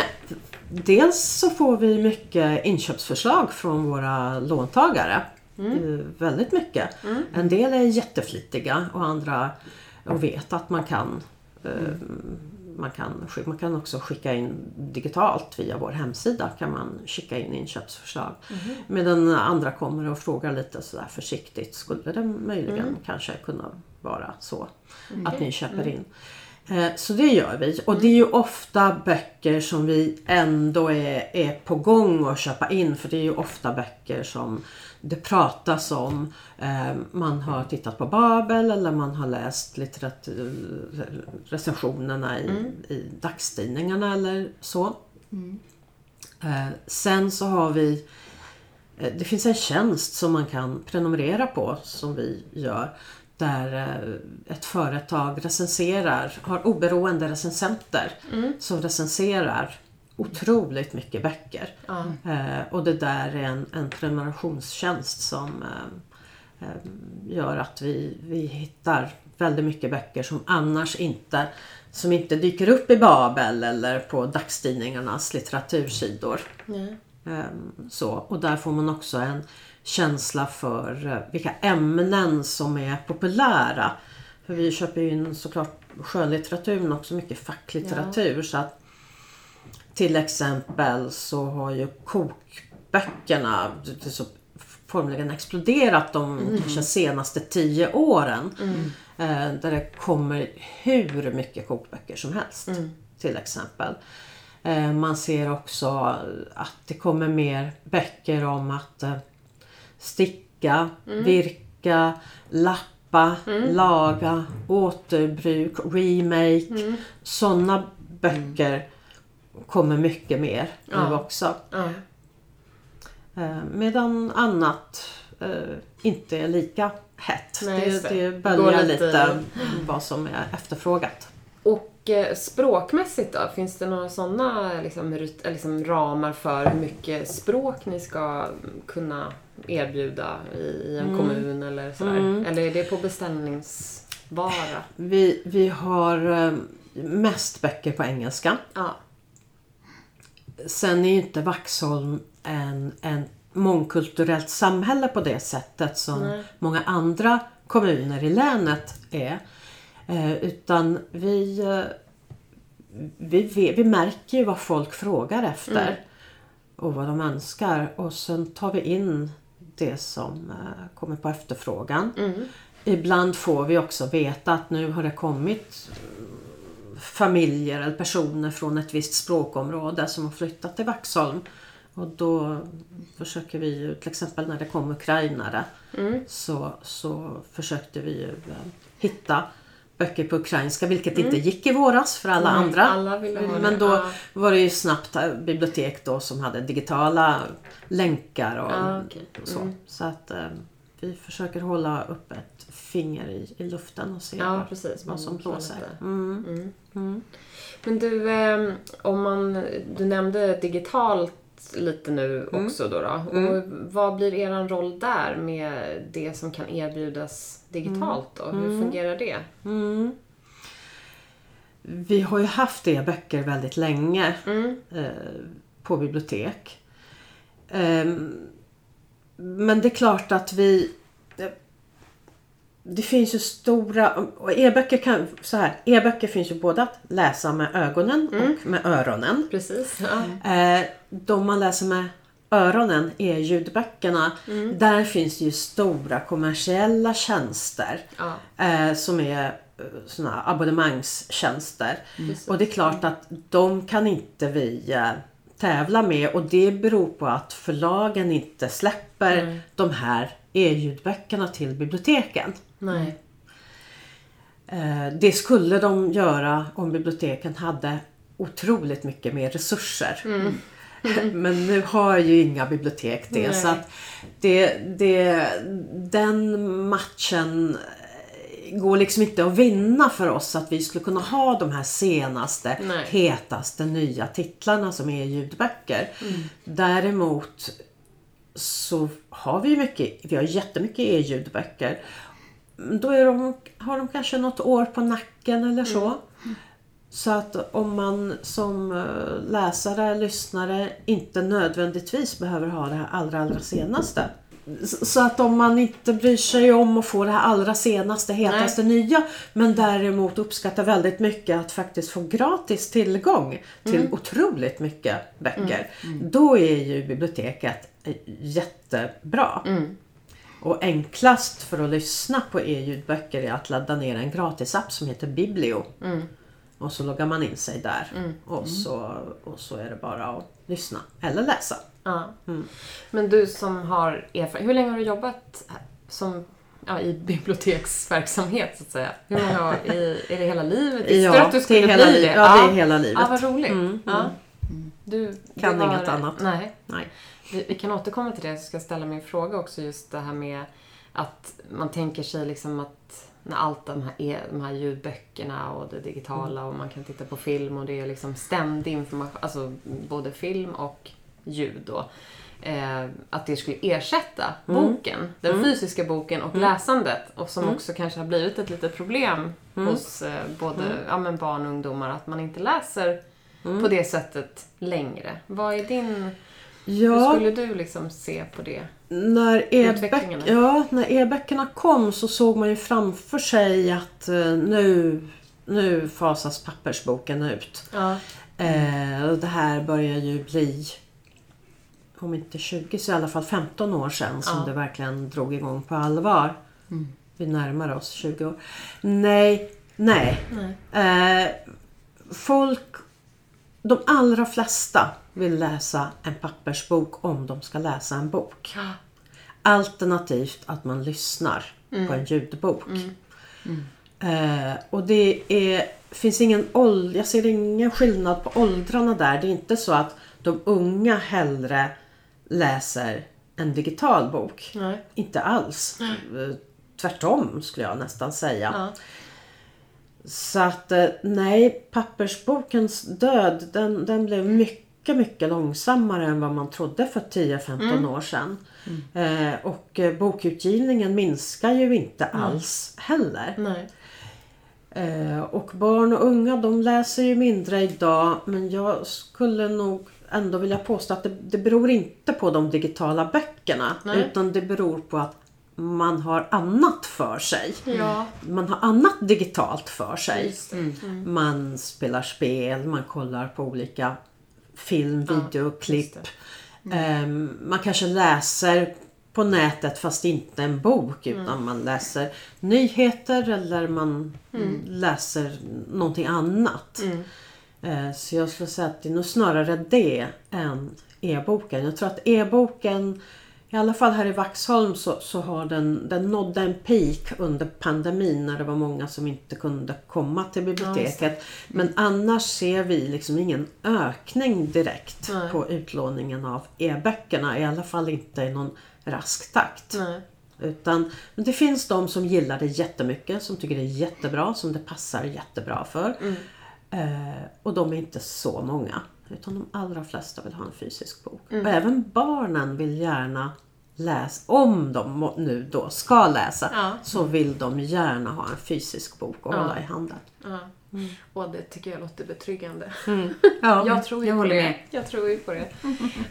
dels så får vi mycket inköpsförslag från våra låntagare. Mm. Eh, väldigt mycket. En del är jätteflitiga och andra och vet att man kan eh, man kan, man kan också skicka in digitalt via vår hemsida kan man skicka in inköpsförslag. Medan andra kommer och frågar lite sådär försiktigt. Skulle det möjligen kanske kunna vara så att ni köper in? Eh, Så det gör vi. Och det är ju ofta böcker som vi ändå är, är på gång att köpa in. För det är ju ofta böcker som det pratas om. Eh, Man har tittat på Babel eller man har läst recensionerna i, i dagstidningarna eller så. Eh, Sen så har vi Det finns en tjänst som man kan prenumerera på som vi gör. Där eh, ett företag recenserar, har oberoende recensenter som recenserar otroligt mycket böcker. Ja. Eh, och det där är en, en prenumerationstjänst som eh, eh, gör att vi, vi hittar väldigt mycket böcker som annars inte som inte dyker upp i Babel eller på dagstidningarnas litteratursidor. Nej. Ehm, Så, och där får man också en känsla för eh, vilka ämnen som är populära. För vi köper ju in såklart skönlitteratur men också mycket facklitteratur. Så att, till exempel så har ju kokböckerna så formligen exploderat de kanske senaste tio åren. Eh, där det kommer hur mycket kokböcker som helst. Till exempel. Eh, Man ser också att det kommer mer böcker om att sticka, virka, lappa, laga, återbruk, remake. Sådana böcker kommer mycket mer nu Ja. också. Ja. Eh, Medan annat eh, inte är lika hett. Nej, det, det. det böljar lite- lite vad som är efterfrågat. Och språkmässigt då? Finns det några sådana liksom, liksom, ramar för hur mycket språk ni ska kunna erbjuda i, en kommun eller sådär? Eller är det på beställningsvara? Vi, vi har eh, mest böcker på engelska. Ja. Sen är inte Vaxholm en, en mångkulturellt samhälle på det sättet som Nej. många andra kommuner i länet är. Eh, utan vi, eh, vi, vi, vi märker ju vad folk frågar efter och vad de önskar och sen tar vi in det som eh, kommer på efterfrågan. Ibland får vi också veta att nu har det kommit familjer eller personer från ett visst språkområde som har flyttat till Vaxholm. Och då försöker vi ju, till exempel när det kom ukrainare, så, så försökte vi ju hitta böcker på ukrainska, vilket inte gick i våras för alla Nej, andra. alla Men då var det ju snabbt eh, bibliotek då som hade digitala länkar och Ja, okej. så. Så att eh, vi försöker hålla upp ett finger i, i luften och se Ja, vad, precis. vad som blåser. lite. Mm. Men du, eh, om man, du nämnde digitalt lite nu också då. då. Och vad blir er roll där med det som kan erbjudas digitalt då? Hur fungerar det? Mm. Vi har ju haft e-böcker väldigt länge eh, på bibliotek. Ehm, men det är klart att vi... Det finns ju stora... E-böcker kan... Så här, e-böcker finns ju både att läsa med ögonen och med öronen. Precis. Ja. Eh, de man läser med öronen är ljudböckerna. Där finns det ju stora kommersiella tjänster. Ja. Eh, som är eh, såna abonnemangstjänster. Precis. Och det är klart att de kan inte vi eh, tävla med och det beror på att förlagen inte släpper de här e-ljudböckerna till biblioteken. Nej. Eh, det skulle de göra om biblioteken hade otroligt mycket mer resurser. Men nu har ju inga bibliotek det. Nej. Så att det, det, den matchen går liksom inte att vinna för oss att vi skulle kunna ha de här senaste, Nej. hetaste nya titlarna som är ljudböcker. Däremot så har vi mycket, vi har jättemycket e-ljudböcker. Då är de, har de kanske något år på nacken eller så. Så att om man som eh, läsare, lyssnare inte nödvändigtvis behöver ha det här allra, allra senaste. Så att om man inte bryr sig om att få det här allra senaste, hetaste nya men däremot uppskattar väldigt mycket att faktiskt få gratis tillgång till otroligt mycket böcker. Då är ju biblioteket eh, jättebra. Och enklast för att lyssna på e-ljudböcker är att ladda ner en gratisapp som heter Biblio. Och så loggar man in sig där. Och, så, och så är det bara att lyssna eller läsa. Ja. Men du som har erfarenhet, hur länge har du jobbat som, ja, i biblioteksverksamhet så att säga? Hur många år, i, är det hela livet? Visste Ja, du att du skulle hela bli li- det? ja, det är hela livet. Ja, vad roligt. Mm, Ja. Du, Kan det var- inget annat. Nej. Nej. Vi, vi kan återkomma till det, så ska jag ställa min fråga också just det här med att man tänker sig liksom att när allt de här, är, de här ljudböckerna och det digitala och man kan titta på film och det är liksom ständig information, alltså både film och ljud då. Eh, att det skulle ersätta boken, den fysiska boken och läsandet och som också kanske har blivit ett litet problem hos eh, både ja, men barn och ungdomar att man inte läser på det sättet längre. Vad är din hur Ja, skulle du liksom se på det? när Utvecklingen, e-böck, ja, när e-böckerna kom så såg man ju framför sig att eh, nu, nu fasas pappersboken ut. Ja. Eh, och det här börjar ju bli, om inte 20 så i alla fall 15 år sedan som Ja. det verkligen drog igång på allvar. Vi närmar oss 20 år. Nej, nej. Nej. Eh, folk, de allra flesta vill läsa en pappersbok om de ska läsa en bok. Alternativt att man lyssnar på en ljudbok. Eh, och det är, finns ingen ålder, jag ser ingen skillnad på åldrarna där. Det är inte så att de unga hellre läser en digital bok. Nej. Inte alls. Eh, Tvärtom skulle jag nästan säga. Ja. Så att eh, nej, pappersbokens död den, den blev mycket, mycket långsammare än vad man trodde för 10-15 år sedan. Eh, och eh, bokutgivningen minskar ju inte alls heller. Eh, och barn och unga de läser ju mindre idag men jag skulle nog ändå vilja påstå att det, det beror inte på de digitala böckerna Nej. utan det beror på att man har annat för sig. Ja. Man har annat digitalt för sig. Just det. Man spelar spel, man kollar på olika film, videoklipp. just Ehm, man kanske läser på nätet fast inte en bok utan man läser nyheter eller man läser någonting annat. Eh, Så jag skulle säga att det är nog snarare det än e-boken. Jag tror att e-boken i alla fall här i Vaxholm så, så har den, den nådde en peak under pandemin när det var många som inte kunde komma till biblioteket. Men annars ser vi liksom ingen ökning direkt Nej. på utlåningen av e-böckerna. I alla fall inte i någon rask takt. Nej. Utan, men det finns de som gillar det jättemycket, som tycker det är jättebra, som det passar jättebra för. Eh, och de är inte så många. Utan de allra flesta vill ha en fysisk bok. Och även barnen vill gärna läsa, om de nu då ska läsa, Ja. så vill de gärna ha en fysisk bok att hålla i handen. Ja. Och det tycker jag låter betryggande. Ja, Jag tror ju jag på det. med. Jag tror ju på det.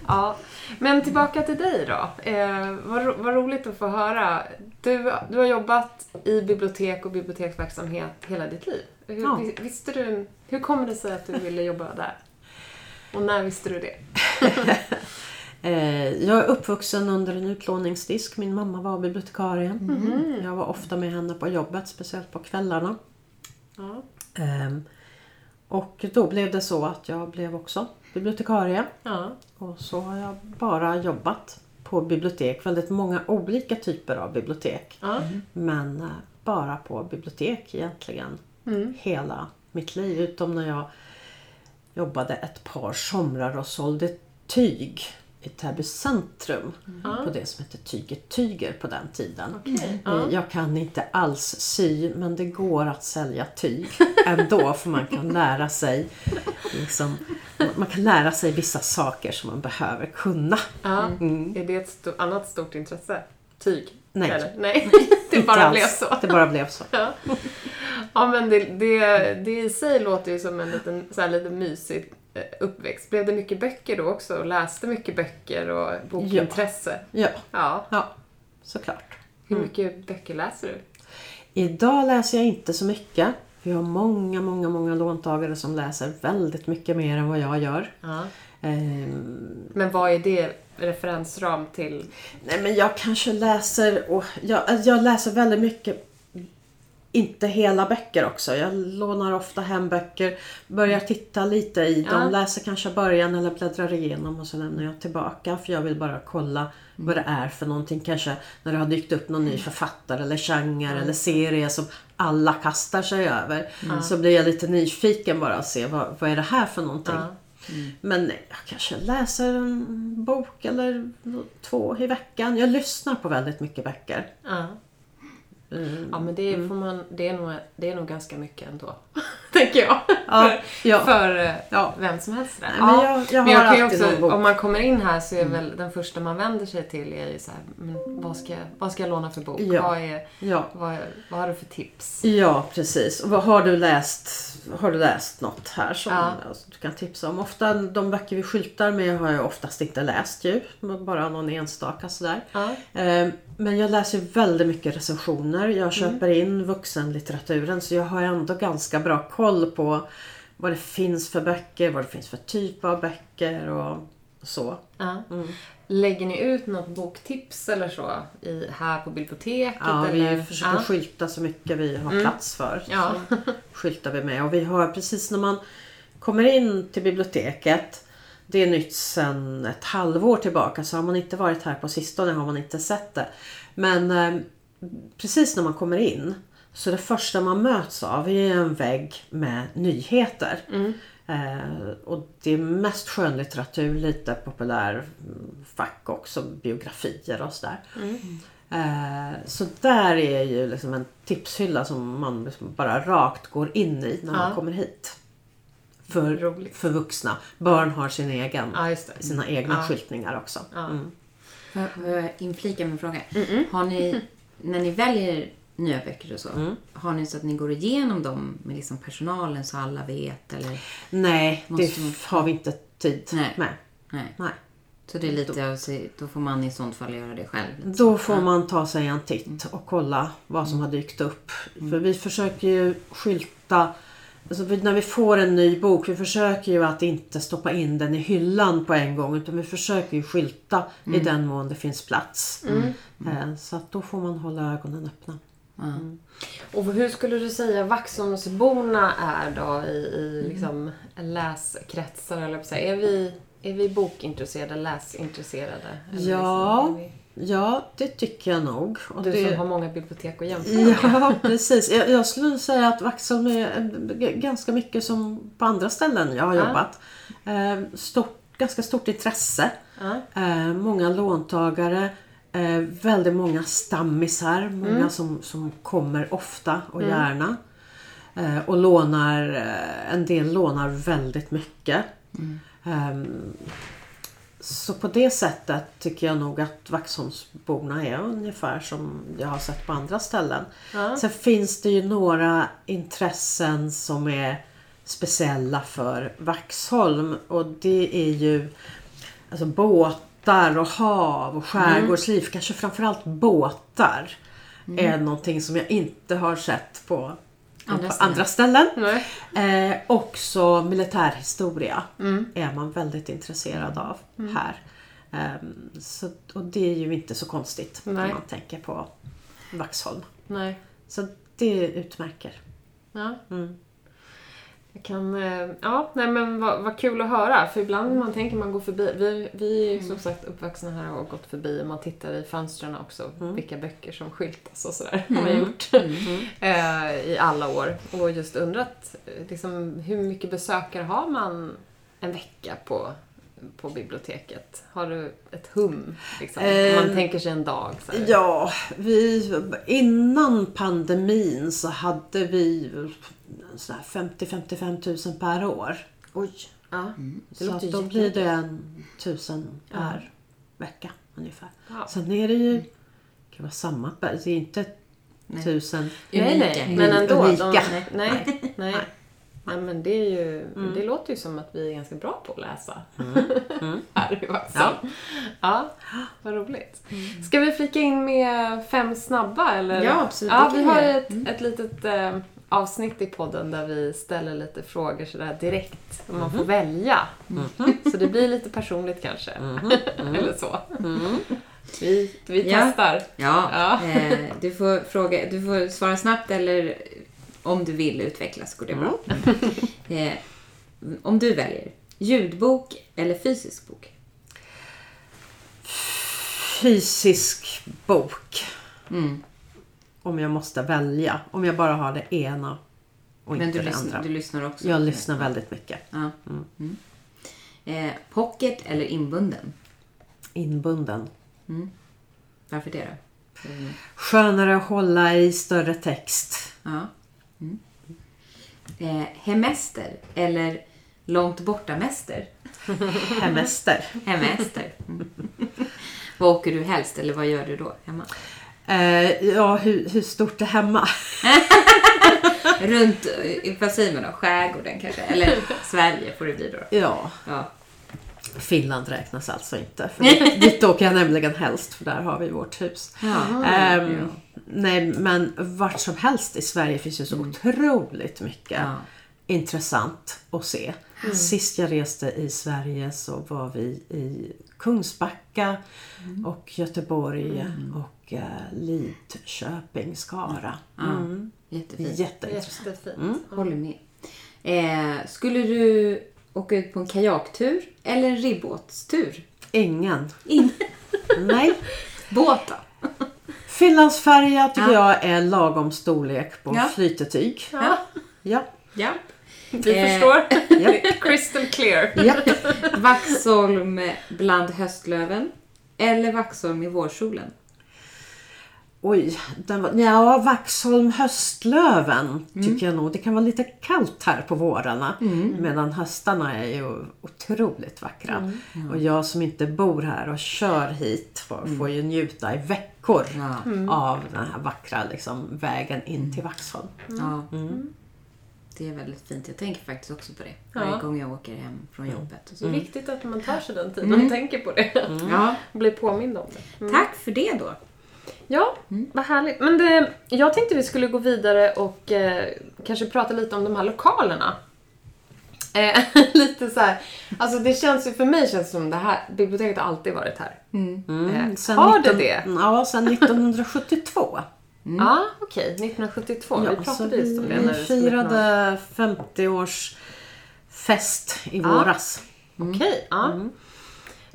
Ja. Men tillbaka till dig då. Eh, vad, ro- vad roligt att få höra. Du, du har jobbat i bibliotek och biblioteksverksamhet hela ditt liv. Hur, Ja. vis- visste du, hur kommer det sig att du ville jobba där? Och när visste du det? Eh, jag är uppvuxen under en utlåningsdisk. Min mamma var bibliotekarie. Jag var ofta med henne på jobbet, speciellt på kvällarna. Ja. Ehm, och då blev det så att jag blev också bibliotekarie. Ja. Och så har jag bara jobbat på bibliotek. Väldigt många olika typer av bibliotek. Ja. Men eh, bara på bibliotek egentligen. Hela mitt liv. Utom när jag jobbade ett par somrar och sålde tyg i Täby centrum. På det som hette Tyget Tyger på den tiden. Eh, Jag kan inte alls sy men det går att sälja tyg ändå för man kan lära sig liksom, man kan lära sig vissa saker som man behöver kunna. Ja. Är det ett sto- annat stort intresse? Tyg? Nej. Eller? Nej, det bara blev så. Det bara blev så. Ja, ja men det, det, det i sig låter ju som en liten, så här, lite mysig eh, uppväxt. Blev det mycket böcker då också? Och läste mycket böcker och bokintresse? Ja, Ja. ja såklart. Hur mycket böcker läser du? Idag läser jag inte så mycket. Vi har många, många, många låntagare som läser väldigt mycket mer än vad jag gör. Ja. Ehm, Men vad är det referensram till? nej men jag kanske läser, och jag, alltså jag läser väldigt mycket, inte hela böcker också. Jag lånar ofta hem böcker, börjar titta lite i dem, Ja. läser kanske början eller bläddrar igenom och så lämnar jag tillbaka för jag vill bara kolla vad det är för någonting. Kanske när det har dykt upp någon ny författare eller genre eller serie som alla kastar sig över. Så blir jag lite nyfiken bara och se vad, vad är det här för någonting. Ja. Mm. Men jag kanske läser en bok eller två i veckan. Jag lyssnar på väldigt mycket böcker. Ja. Mm. Ja men det, får man, det, är nog, det är nog ganska mycket ändå. Tänker jag. Ja, för, ja. för eh, Ja. vem som helst. Nej, men jag- jag men har kan ju också. Om man kommer in här så är väl den första man vänder sig till är ju så här, men vad ska, jag- vad ska jag låna för bok? Vad, är, vad, vad har du för tips? Ja, precis. Och vad har du läst? Har du läst något här som alltså, du kan tipsa om? Ofta de böcker vi skyltar med har jag oftast inte läst ju. Bara någon enstaka sådär. Ja. Eh, Men jag läser väldigt mycket recensioner. Jag köper in vuxenlitteraturen så jag har ändå ganska bra koll på vad det finns för böcker, vad det finns för typ av böcker och så. Ja. Lägger ni ut något boktips eller så i, här på biblioteket? Ja, eller? vi försöker ja. Mm. skylta så mycket vi har plats för. Ja. Så skyltar vi med. Och vi har precis när man kommer in till biblioteket det är nytt sedan ett halvår tillbaka så har man inte varit här på sistone har man inte sett det. Men eh, precis när man kommer in så det första man möts av är en vägg med nyheter. Eh, och det är mest skönlitteratur, lite populär mm, fack också, biografier och sådär. Eh, så där är ju liksom en tipshylla som man liksom bara rakt går in i när man Ja. kommer hit. För, Roligt. för vuxna. Barn har sin egen, Ja, just det. sina egna Ja. skyltningar också. Ja. Mm. Får jag- inflika min fråga? Har ni, när ni väljer nya böcker och så, Mm. har ni så att ni går igenom dem med liksom personalen så alla vet? Eller? Nej, det man- har vi inte tid Nej. med. Nej. Nej. Så det är lite sig- då får man i sånt fall göra det själv? Då får man ta sig en titt och kolla vad som har dykt upp. För vi försöker ju skylta Alltså när vi får en ny bok, vi försöker ju att inte stoppa in den i hyllan på en gång utan vi försöker ju skylta i den mån det finns plats. Eh, Så att då får man hålla ögonen öppna. Och hur skulle du säga Vaxholmsborna är då i, i liksom läskretsar? Eller. Är, vi, är vi bokintresserade, läsintresserade? Eller Ja. liksom, är vi- Ja, det tycker jag nog. Och Du det... som har många bibliotek att jämföra med. Ja, precis. Jag, jag skulle säga att Vaxholm är ganska mycket som på andra ställen jag har Ja. jobbat. Eh, stort, ganska stort intresse. Ja. Eh, många låntagare. Eh, väldigt många stammisar. Många Mm. som, som kommer ofta och gärna. Eh, och lånar, eh, en del lånar väldigt mycket. Mm. Så på det sättet tycker jag nog att Vaxholmsborna är ungefär som jag har sett på andra ställen. Ja. Sen finns det ju några intressen som är speciella för Vaxholm och det är ju alltså båtar och hav och skärgårdsliv. Kanske framförallt båtar är någonting som jag inte har sett på Andra på andra ställen. Eh, också militärhistoria Mm. är man väldigt intresserad av här. Ehm, så, och det är ju inte så konstigt när Nej. man tänker på Vaxholm. Nej. Så det utmärker. Ja. Mm. Jag kan, eh, ja, nej men vad, vad kul att höra. För ibland när man tänker man går förbi. Vi, vi är ju som sagt uppvuxna här och har gått förbi och man tittar i fönstren också. Vilka böcker som skyltas och sådär. Har vi gjort. eh, I alla år. Och just undrat eh, liksom, hur mycket besökare har man en vecka på, på biblioteket? Har du ett hum? Liksom? Om man Eh, tänker sig en dag. Så. Ja, vi, innan pandemin så hade vi 50-55 000 per år. Oj. Ja, det Så låter att då blir det en tusen per vecka ungefär. Ja. Sen är det ju, det kan vara samma, det är inte tusen. Nej, nej, men ändå. Unika. De, nej, nej, nej. Nej, men det är ju, det låter ju som att vi är ganska bra på att läsa. Här i Vaxholm. Ja. vad roligt. Ska vi flika in med fem snabba eller? Ja, absolut, Ja, vi har ett, ett litet eh, avsnitt i podden där vi ställer lite frågor sådär direkt. Och man får välja. Så det blir lite personligt kanske. eller så. Vi, vi Ja. testar. Ja, Ja. Eh, du, får fråga, du får svara snabbt eller om du vill utvecklas går det bra. Eh, om du väljer, ljudbok eller fysisk bok? Fysisk bok. Mm. Om jag måste välja. Om jag bara har det ena och Men inte du det lyssnar, andra. du lyssnar också? Jag lyssnar väldigt mycket. Ja. Mm. Eh, pocket eller inbunden? Inbunden. Varför det då? Mm. Skönare att hålla i större text. Ja. Mm. Eh, hemester eller långt borta mäster? Hemester. Hemester. Mm. vad åker du helst eller vad gör du då hemma? Eh, ja, hur, hur stort är hemma? Runt, eh, vad säger man då? Skärgården kanske? Eller Sverige får det bli då. Ja, Ja. Finland räknas alltså inte. För dit, dit åker jag nämligen helst, för där har vi vårt hus. Ja. Ehm, Ja. Nej, men vart som helst i Sverige finns ju så otroligt mycket Ja. intressant att se. Sist jag reste i Sverige så var vi i Kungsbacka och Göteborg och eh, Lidköping, Skara. Mm. Jättefint. Jätteintressant. Jättefint. Håller med. Eh, skulle du åka ut på en kajaktur eller en ribbåtstur? Ingen. In. Nej. Båt då? Finlandsfärja tycker Ja. jag är lagom storlek på Ja. flytetyg. Ja. Ja. ja. Vi Eh, förstår. Ja. Crystal clear. ja. Vaxholm bland höstlöven eller Vaxholm i vårsolen? Oj, den var, ja, Vaxholm höstlöven tycker jag nog. Det kan vara lite kallt här på vårarna. Medan höstarna är ju otroligt vackra. Och jag som inte bor här och kör hit får, får ju njuta i veckor Ja. av den här vackra liksom, vägen in till Vaxholm. Ja. Det är väldigt fint. Jag tänker faktiskt också på det varje Ja. gång jag åker hem från jobbet. Och så. Det är viktigt att man tar sig den tiden och tänker på det. Ja. Blir påmind om det. Tack för det då. Ja, vad härligt. Men det, jag tänkte vi skulle gå vidare och eh, kanske prata lite om de här lokalerna. Eh, lite så här. Alltså det känns ju, för mig känns det som det här, biblioteket har alltid varit här. Eh, Sen har det 19 det? Ja, sedan 1972. Ja, okej. 1972. vi Ja, så pratade just om det. vi när det firade 50-års fest i Ja. våras. Okej, ja.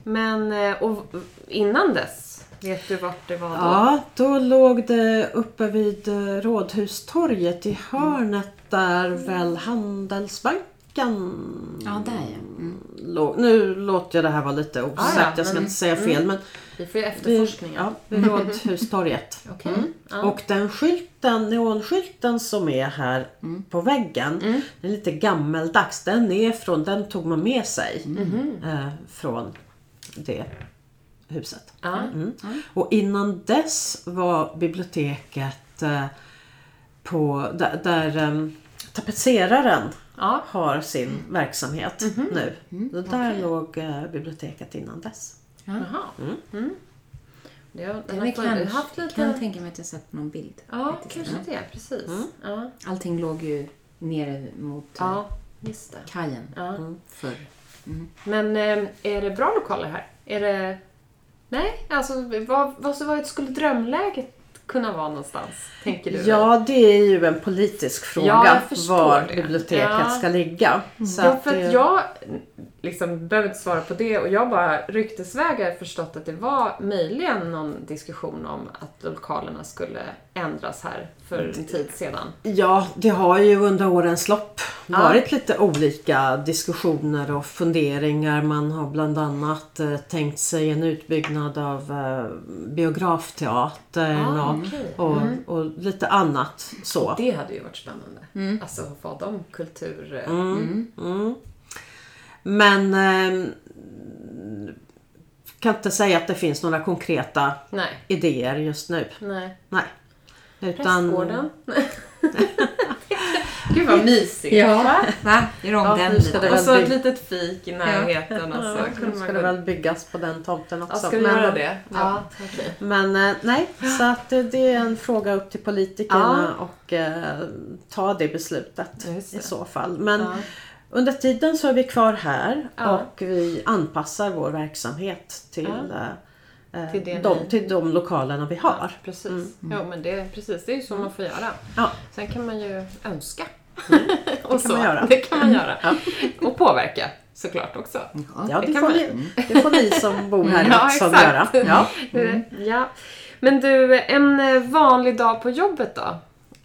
Men, eh, och innan dess, vet du vart det var då? Ja, då låg det uppe vid eh, Rådhustorget i hörnet där väl Handelsbanken Ja, där ja. Mm. låg. Nu låter jag det här vara lite osagt, Ah, ja, jag ska men- inte säga fel. Men Vi får ju efterforskningar. ja, vid Rådhustorget. Okej. Ja. Och den skylten, neonskylten som är här på väggen, Mm. den är lite gammeldags. Den är från, den tog man med sig Mm. eh, från det huset. Ja. Mm. Och innan dess var biblioteket eh, på, där, där eh, tapetseraren Ja. har sin verksamhet nu. Så där Okej. låg eh, biblioteket innan dess. Jaha. Mm. Det har, den Den har kanske, haft lite... kan tänka mig att jag sett någon bild. Ja, kanske det. Precis. Ja. Allting låg ju nere mot eh, ja, just det. kajen Ja. förr. Men eh, är det bra lokaler här? Är det... Nej, alltså vad, vad ett skulle drömläget kunna vara någonstans? Tänker du? Ja, det är ju en politisk fråga Ja, var det. biblioteket Ja. ska ligga. Så Ja, för det- att jag liksom behöver inte svara på det och jag bara ryktesvägar förstått att det var möjligen någon diskussion om att lokalerna skulle ändras här för en tid sedan. Ja, det har ju under årens lopp Ja. varit lite olika diskussioner och funderingar. Man har bland annat eh, tänkt sig en utbyggnad av eh, biografteatern Ah, och, okej. och, och lite annat så. Det hade ju varit spännande. Alltså vad de kultur... Mm. Men eh, kan inte säga att det finns några konkreta Nej. idéer just nu. Nej. Nej. Utan, Prästgården? Gud vad mysigt. Ja, va? Gör om Ja, den ska. Och så ett litet fik i närheten. Och så Ja, nu man ska det väl byggas på den tomten också. Ja, ska Men- göra det? Ja. Ja. Men eh, nej, så att det, är en fråga upp till politikerna och eh, ta det beslutet det. i så fall. Men Ja. Under tiden så är vi kvar här Ja. och vi anpassar vår verksamhet till, eh, eh, Till det de, ni- till de lokalerna vi har. Precis. Jo, men det, precis, det är ju så man får göra. Ja. Sen kan man ju önska. och kan så. man göra. Det kan man göra. Och påverka såklart också. Ja, det det, kan får ni, det får ni som bor här i Ja, Vaxholm exakt. göra. Ja. Eh, Ja. Men du, en vanlig dag på jobbet då?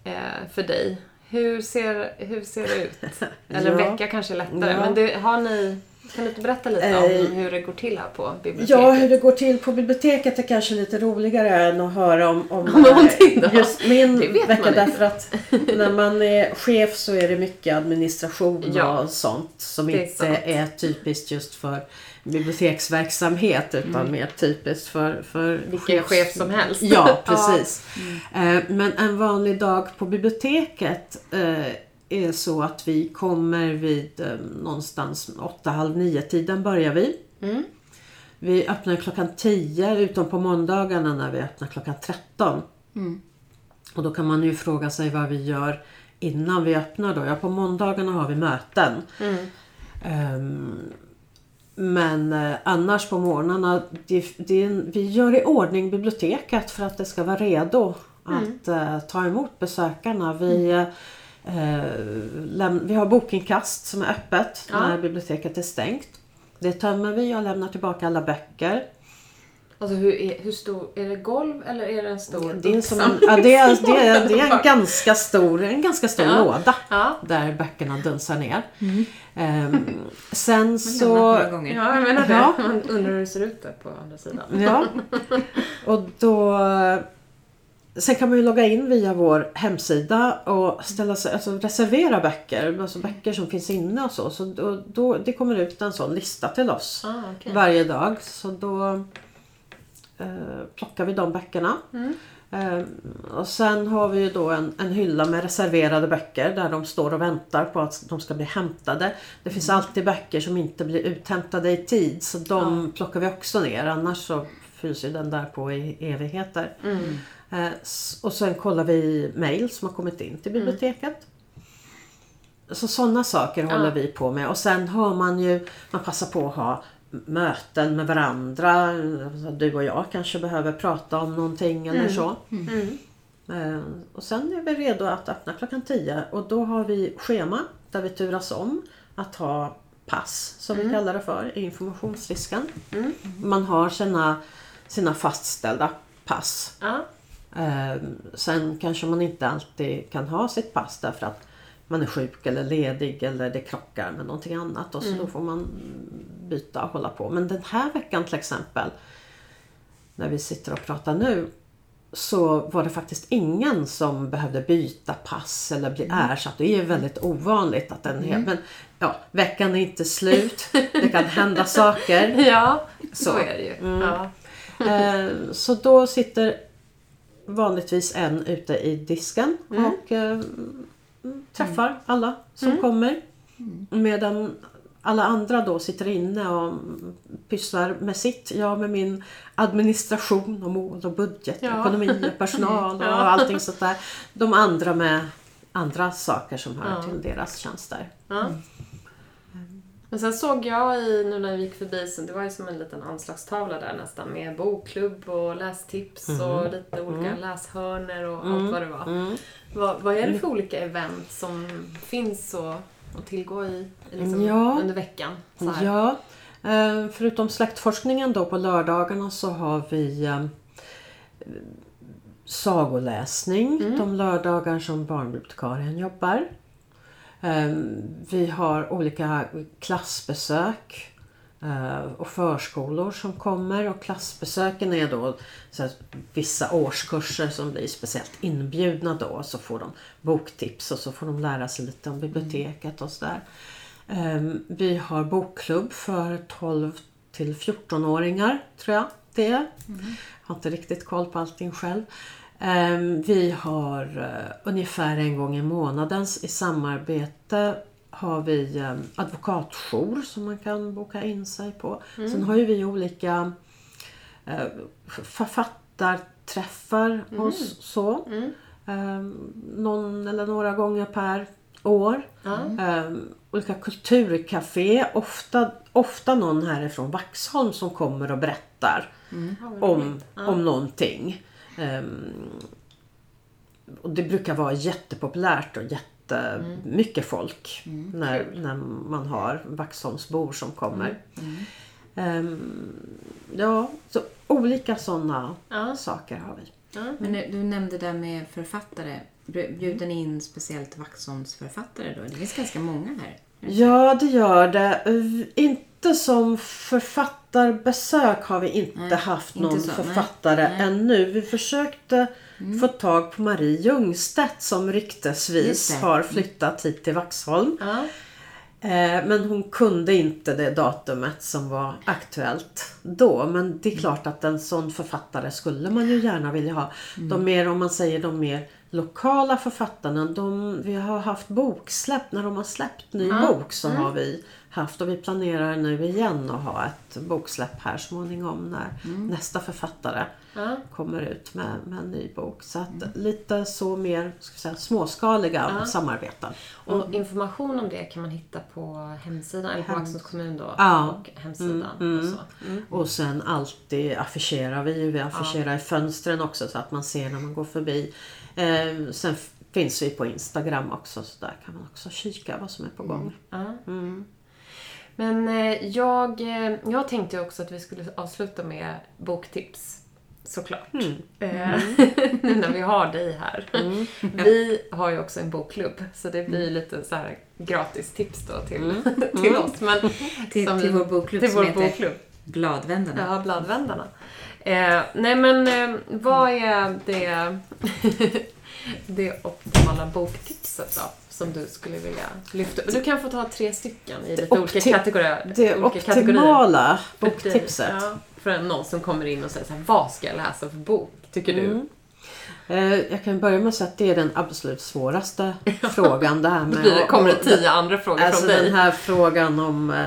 Eh, för dig. Hur ser, hur ser det ut? Eller Ja. vecka kanske är lättare. Ja. Men det, har ni, kan du inte berätta lite Eh, om hur det går till här på biblioteket? Ja, hur det går till på biblioteket är kanske lite roligare än att höra om, om Någonting då? eh, just min vecka. Därför att när man är chef så är det mycket administration Ja, och sånt som inte sant. är typiskt just för biblioteksverksamhet utan mer typiskt för, för Mm. Vilken chef som helst. Ja, precis. Eh, Men en vanlig dag på biblioteket eh, är så att vi kommer vid eh, någonstans 8-halv 9 tiden börjar vi. Mm. Vi öppnar klockan 10 utom på måndagarna när vi öppnar klockan 13. Och då kan man ju fråga sig vad vi gör innan vi öppnar då. Ja, på måndagarna har vi möten. Mm. Ehm, men eh, annars på morgnarna, det, det, vi gör i ordning biblioteket för att det ska vara redo att eh, ta emot besökarna. Vi, eh, läm- vi har bokinkast som är öppet Ja. när biblioteket är stängt. Det tömmer vi och lämnar tillbaka alla böcker. Alltså hur, är, hur stor, är det golv eller är det en stor Det är, som en, ja, det är, det är, det är en ganska stor, en ganska stor Ja. låda Ja. där böckerna dunsar ner. Ehm, sen Man så... ja, jag menar det. Ja. Man undrar hur det ser ut där på andra sidan. Ja. Och då... Sen kan man ju logga in via vår hemsida och ställa sig, alltså reservera böcker, alltså böcker som finns inne och så. så då, då, det kommer ut en sån lista till oss Ah, okej. varje dag. Så då eh, plockar vi de böckerna. Mm. Eh, och sen har vi ju då en, en hylla med reserverade böcker där de står och väntar på att de ska bli hämtade. Det finns Mm. alltid böcker som inte blir uthämtade i tid så de plockar vi också ner. Annars så fylls ju den där på i evigheter. Mm. Eh, och sen kollar vi mail som har kommit in till biblioteket. Så sådana saker Ja. håller vi på med. Och sen har man ju, man passar på att ha möten med varandra. Du och jag kanske behöver prata om någonting eller så. Mm. Eh, Och sen är vi redo att öppna klockan 10 och då har vi schema där vi turas om att ha pass som vi kallar det för informationsdisken. Man har sina, sina fastställda pass. Ja. Eh, Sen kanske man inte alltid kan ha sitt pass därför att man är sjuk eller ledig eller det krockar med någonting annat och så då får man byta och hålla på. Men den här veckan till exempel när vi sitter och pratar nu så var det faktiskt ingen som behövde byta pass eller bli ersatt. Det är väldigt ovanligt att den hel... Men ja, veckan är inte slut. Det kan hända saker. ja, så, Så. är det ju. Mm. Ja. Eh, Så då sitter vanligtvis en ute i disken och eh, träffar alla som kommer. Medan alla andra då sitter inne och pysslar med sitt. Jag med min administration och mål och budget, Ja. ekonomi och personal och Ja. allting sånt där. De andra med andra saker som hör Ja. till deras tjänster. Ja. Men sen såg jag i, nu när vi gick förbi, så det var ju som en liten anslagstavla där nästan med bokklubb och lästips och lite olika läshörnor och allt vad det var. Vad, vad är det för olika event som finns och, och tillgå i, liksom, Ja. under veckan? Ja, eh, förutom släktforskningen då på lördagarna så har vi eh, sagoläsning de lördagar som barnbibliotekarien jobbar. Eh, Vi har olika klassbesök och förskolor som kommer och klassbesöken är då så vissa årskurser som blir speciellt inbjudna då så får de boktips och så får de lära sig lite om biblioteket och sådär. Ehm, Vi har bokklubb för 12 till 14-åringar tror jag det är. Har inte riktigt koll på allting själv. Ehm, Vi har eh, ungefär en gång i månaden i samarbete har vi eh, advokatjour som man kan boka in sig på. Sen har ju vi olika eh, författarträffar och s- så. Ehm, någon eller några gånger per år. Ehm, olika kulturcafé. Ofta, ofta någon härifrån Vaxholm som kommer och berättar om, om någonting. Ehm, och det brukar vara jättepopulärt och jättemycket folk när, när man har Vaxholmsbor som kommer. Ehm, ja, så olika sådana Ja. saker har vi. Men du nämnde det med författare. Bjuder ni in speciellt Vaxholms författare då? Det finns ganska många här. Ja, det gör det. Inte som författarbesök har vi inte Nej, haft inte någon så, nej. författare Nej. Mm. ännu. Vi försökte få tag på Marie Ljungstedt som ryktesvis har flyttat hit till Vaxholm. Ja. Eh, Men hon kunde inte det datumet som var aktuellt då. Men det är klart att en sån författare skulle man ju gärna vilja ha. De mer, om man säger de mer lokala författarna. De, vi har haft boksläpp. När de har släppt ny bok så har vi haft och vi planerar nu igen att ha ett boksläpp här småningom när nästa författare Ja. kommer ut med, med en ny bok. Så att lite så mer ska säga, småskaliga samarbeten. Och information om det kan man hitta på hemsidan, eller på Vaxholms kommun då, Ja. och hemsidan. Och så. Mm. Och sen alltid affischerar vi. Vi affischerar i fönstren också så att man ser när man går förbi. Eh, sen finns vi på Instagram också så där kan man också kika vad som är på gång. Ja. Men eh, jag, eh, jag tänkte också att vi skulle avsluta med boktips. Såklart. Eh, nu när vi har dig här. Vi har ju också en bokklubb, så det blir lite så här gratis tips då till, till oss. Men Till, som till vår bokklubb till som vår heter bokklubb. Bladvändarna. Ja, Bladvändarna. Eh, nej men eh, vad är det, det optimala boktipset då? Som du skulle vilja lyfta? Du kan få ta tre stycken i lite olika kategorier. Det olika kategorier. optimala För dig. boktipset. Ja, för någon som kommer in och säger så här, vad ska jag läsa för bok? Tycker du? Mm. Eh, jag kan börja med att säga att det är den absolut svåraste frågan. Det här med det, kommer det tio andra frågor Alltså från dig. den här frågan om eh,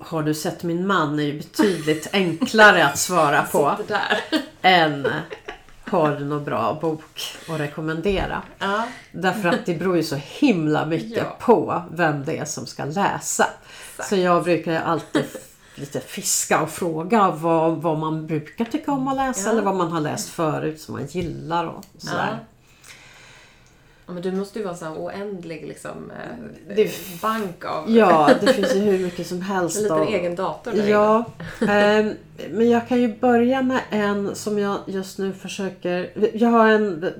Har du sett min man är ju betydligt enklare att svara på än Har du någon bra bok att rekommendera? Ja. Därför att det beror ju så himla mycket Ja. på vem det är som ska läsa. Så jag brukar alltid lite fiska och fråga vad, vad man brukar tycka om att läsa Ja. eller vad man har läst förut som man gillar och sådär. Ja, men du måste ju vara här oändlig liksom, eh, Det- bank av Ja, det finns ju hur mycket som helst. en liten av- egen dator där. Ja, ehm, men jag kan ju börja med en som jag just nu försöker... Jag har en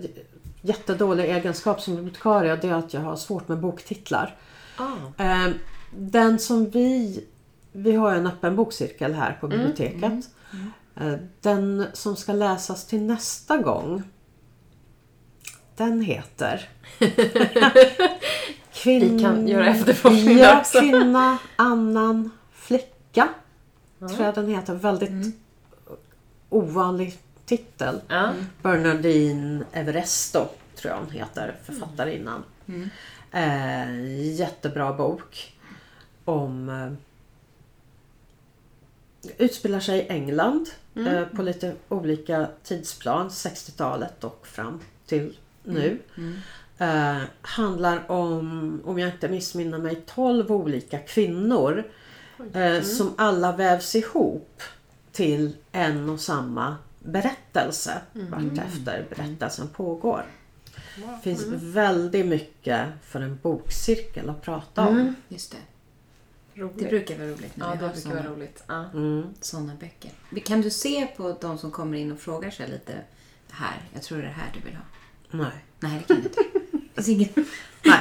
jättedålig egenskap som bibliotekarie och det är att jag har svårt med boktitlar. Ah. Ehm, Den som vi... Vi har en öppen bokcirkel här på biblioteket. Eh, Den som ska läsas till nästa gång den heter... Kvinn... Vi kan göra efterforskning ja, också. Kvinna, annan, flicka. Tror jag den heter. Väldigt ovanlig titel. Ja. Bernardine Everesto tror jag hon heter, författarinnan. Eh, jättebra bok. Om... Eh, utspelar sig i England eh, på lite olika tidsplan. 60-talet och fram till nu. Eh, handlar om, om jag inte missminner mig, 12 olika kvinnor eh, som alla vävs ihop till en och samma berättelse vartefter berättelsen pågår. Det finns väldigt mycket för en bokcirkel att prata om. Just det. Roligt. Det brukar vara roligt när Ja, vi det har brukar vara roligt. Ja. såna böcker. Kan du se på de som kommer in och frågar sig lite här, jag tror det är det här du vill ha. Nej. Nej, det kan du inte. Det finns ingen... Nej.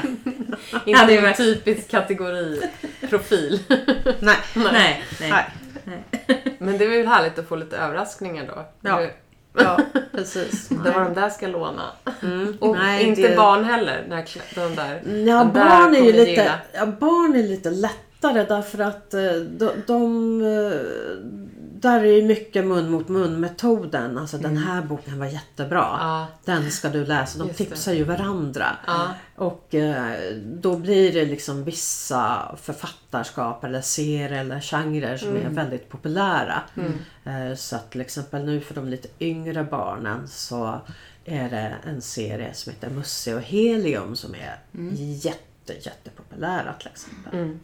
Inte Ja, det är en typisk kategori profil. Nej. Nej, nej. Nej. Men det är väl härligt att få lite överraskningar då. Ja. Ja, precis. Det var de där ska låna. Mm. Och Nej, inte det- barn heller. När de där. Ja, de där barn är ju lite, ja, barn är lite lättare därför att eh, de, de eh, där är ju mycket mun mot mun metoden. Alltså den här boken var jättebra. Mm. Ja. Den ska du läsa. De Just det. tipsar ju varandra. Ja. Och eh, då blir det liksom vissa författarskap eller serier eller genrer som Mm. är väldigt populära. Eh, så att till exempel nu för de lite yngre barnen så är det en serie som heter Musse och Helium som är jätte, jättepopulära till exempel.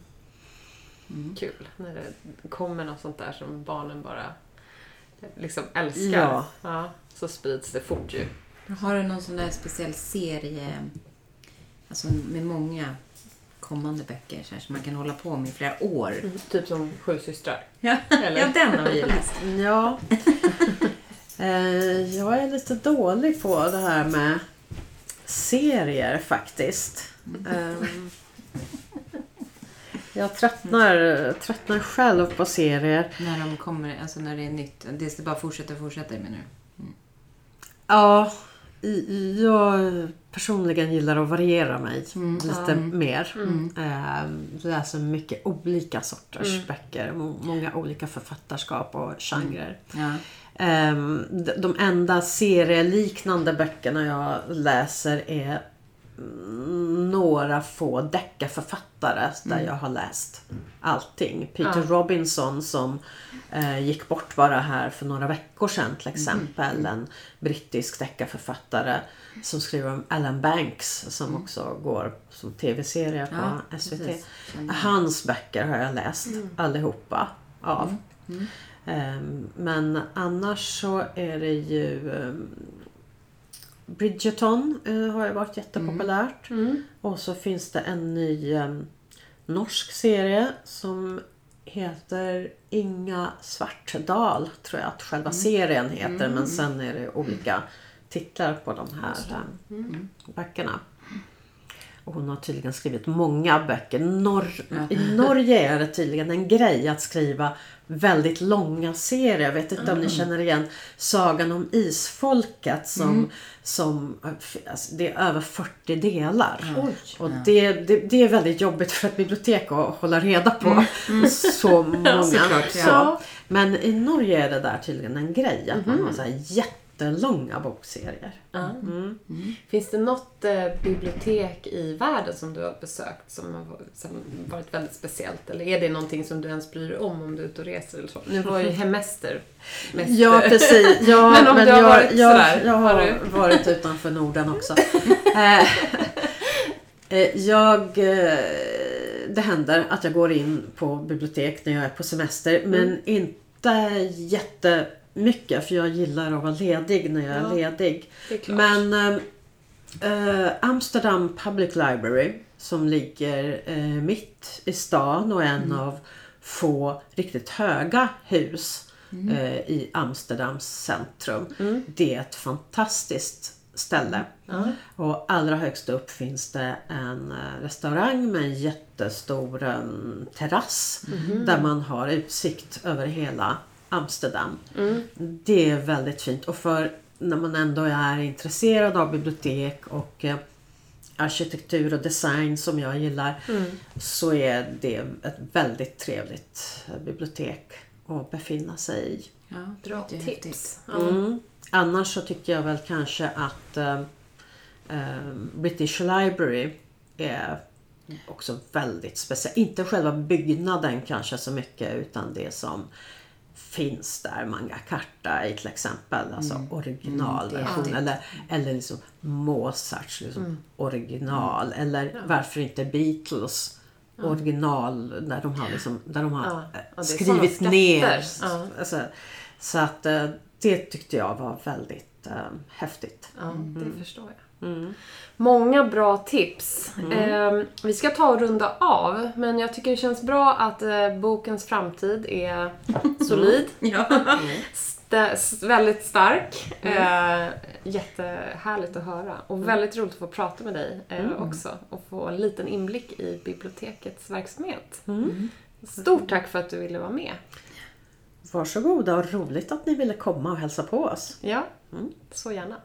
Mm. Kul när det kommer något sånt där som barnen bara liksom älskar. Ja. Ja, så sprids det fort ju. Har du någon sån där speciell serie, alltså med många kommande böcker så här, som man kan hålla på med i flera år? Typ som Sju systrar. Ja, Eller? ja den har vi ju läst. Ja. eh, jag är lite dålig på det här med serier faktiskt. Ehm, jag tröttnar, tröttnar själv på serier. När de kommer, alltså när det är nytt. Det bara fortsätter och fortsätter menar du? Ja, i- jag personligen gillar att variera mig lite mer. Ehm, läser mycket olika sorters böcker. må- Många olika författarskap och genrer. Ja. Ehm, de- enda serieliknande böckerna jag läser är mm, några få deckarförfattare där jag har läst allting. Peter Robinson som eh, gick bort bara här för några veckor sedan till exempel. En brittisk deckarförfattare som skriver om Alan Banks som också går som tv-serie på Ja, SVT. precis. Hans böcker har jag läst allihopa av. Ehm, Men annars så är det ju ehm, Bridgerton eh, har ju varit jättepopulärt. Och så finns det en ny ehm, norsk serie som heter Inga Svartdal tror jag att själva serien heter. Men sen är det olika titlar på de här ehm, böckerna. Och hon har tydligen skrivit många böcker. Norr, I Norge är det tydligen en grej att skriva väldigt långa serier. Jag vet inte om ni känner igen Sagan om Isfolket som, som alltså, det är över 40 delar. Och det, det, det är väldigt jobbigt för ett bibliotek att hålla reda på så många. såklart, ja. ja. Men i Norge är det där tydligen en grej att man har så här jättelånga bokserier. Mm. Finns det något eh, bibliotek i världen som du har besökt som har varit- som varit väldigt speciellt? Eller är det någonting som du ens bryr dig om om du är ute och reser eller så? Nu var ju hemester mest... Ja, precis. Ja, Men om du har jag, varit jag, sådär, jag har har du? varit utanför Norden också. Eh, eh, jag, eh, det händer att jag går in på bibliotek när jag är på semester. Men Mm. inte jättemycket för jag gillar att vara ledig när jag är Ja, ledig. det är. Men eh, eh, Amsterdam Public Library som ligger eh, mitt i stan och är en av få riktigt höga hus eh, i Amsterdams centrum. Det är ett fantastiskt ställe. Och allra högst upp finns det en eh, restaurang med en jättestor eh, terrass där man har utsikt över hela Amsterdam. Det är väldigt fint och för när man ändå är intresserad av bibliotek och eh, arkitektur och design som jag gillar så är det ett väldigt trevligt bibliotek att befinna sig i. Ja, Bra tips. Mm. Annars så tycker jag väl kanske att eh, eh, British Library är också väldigt speciell. Inte själva byggnaden kanske så mycket utan det som finns där. Manga Carta i till exempel. Alltså originalversion. Mm, eller, eller liksom Mozarts liksom, original. Eller varför inte Beatles original där de har, liksom, där de har Ja, eh, ja, skrivit ner. Ja. Alltså, så att eh, det tyckte jag var väldigt eh, häftigt. Ja, det förstår jag. Många bra tips. Eh, vi ska ta och runda av, men jag tycker det känns bra att eh, bokens framtid är solid. Ja. Stä- s- väldigt stark. Eh, jättehärligt att höra. Och väldigt roligt att få prata med dig eh, också. Och få en liten inblick i bibliotekets verksamhet. Stort tack för att du ville vara med. Varsågoda och roligt att ni ville komma och hälsa på oss. Ja, så gärna.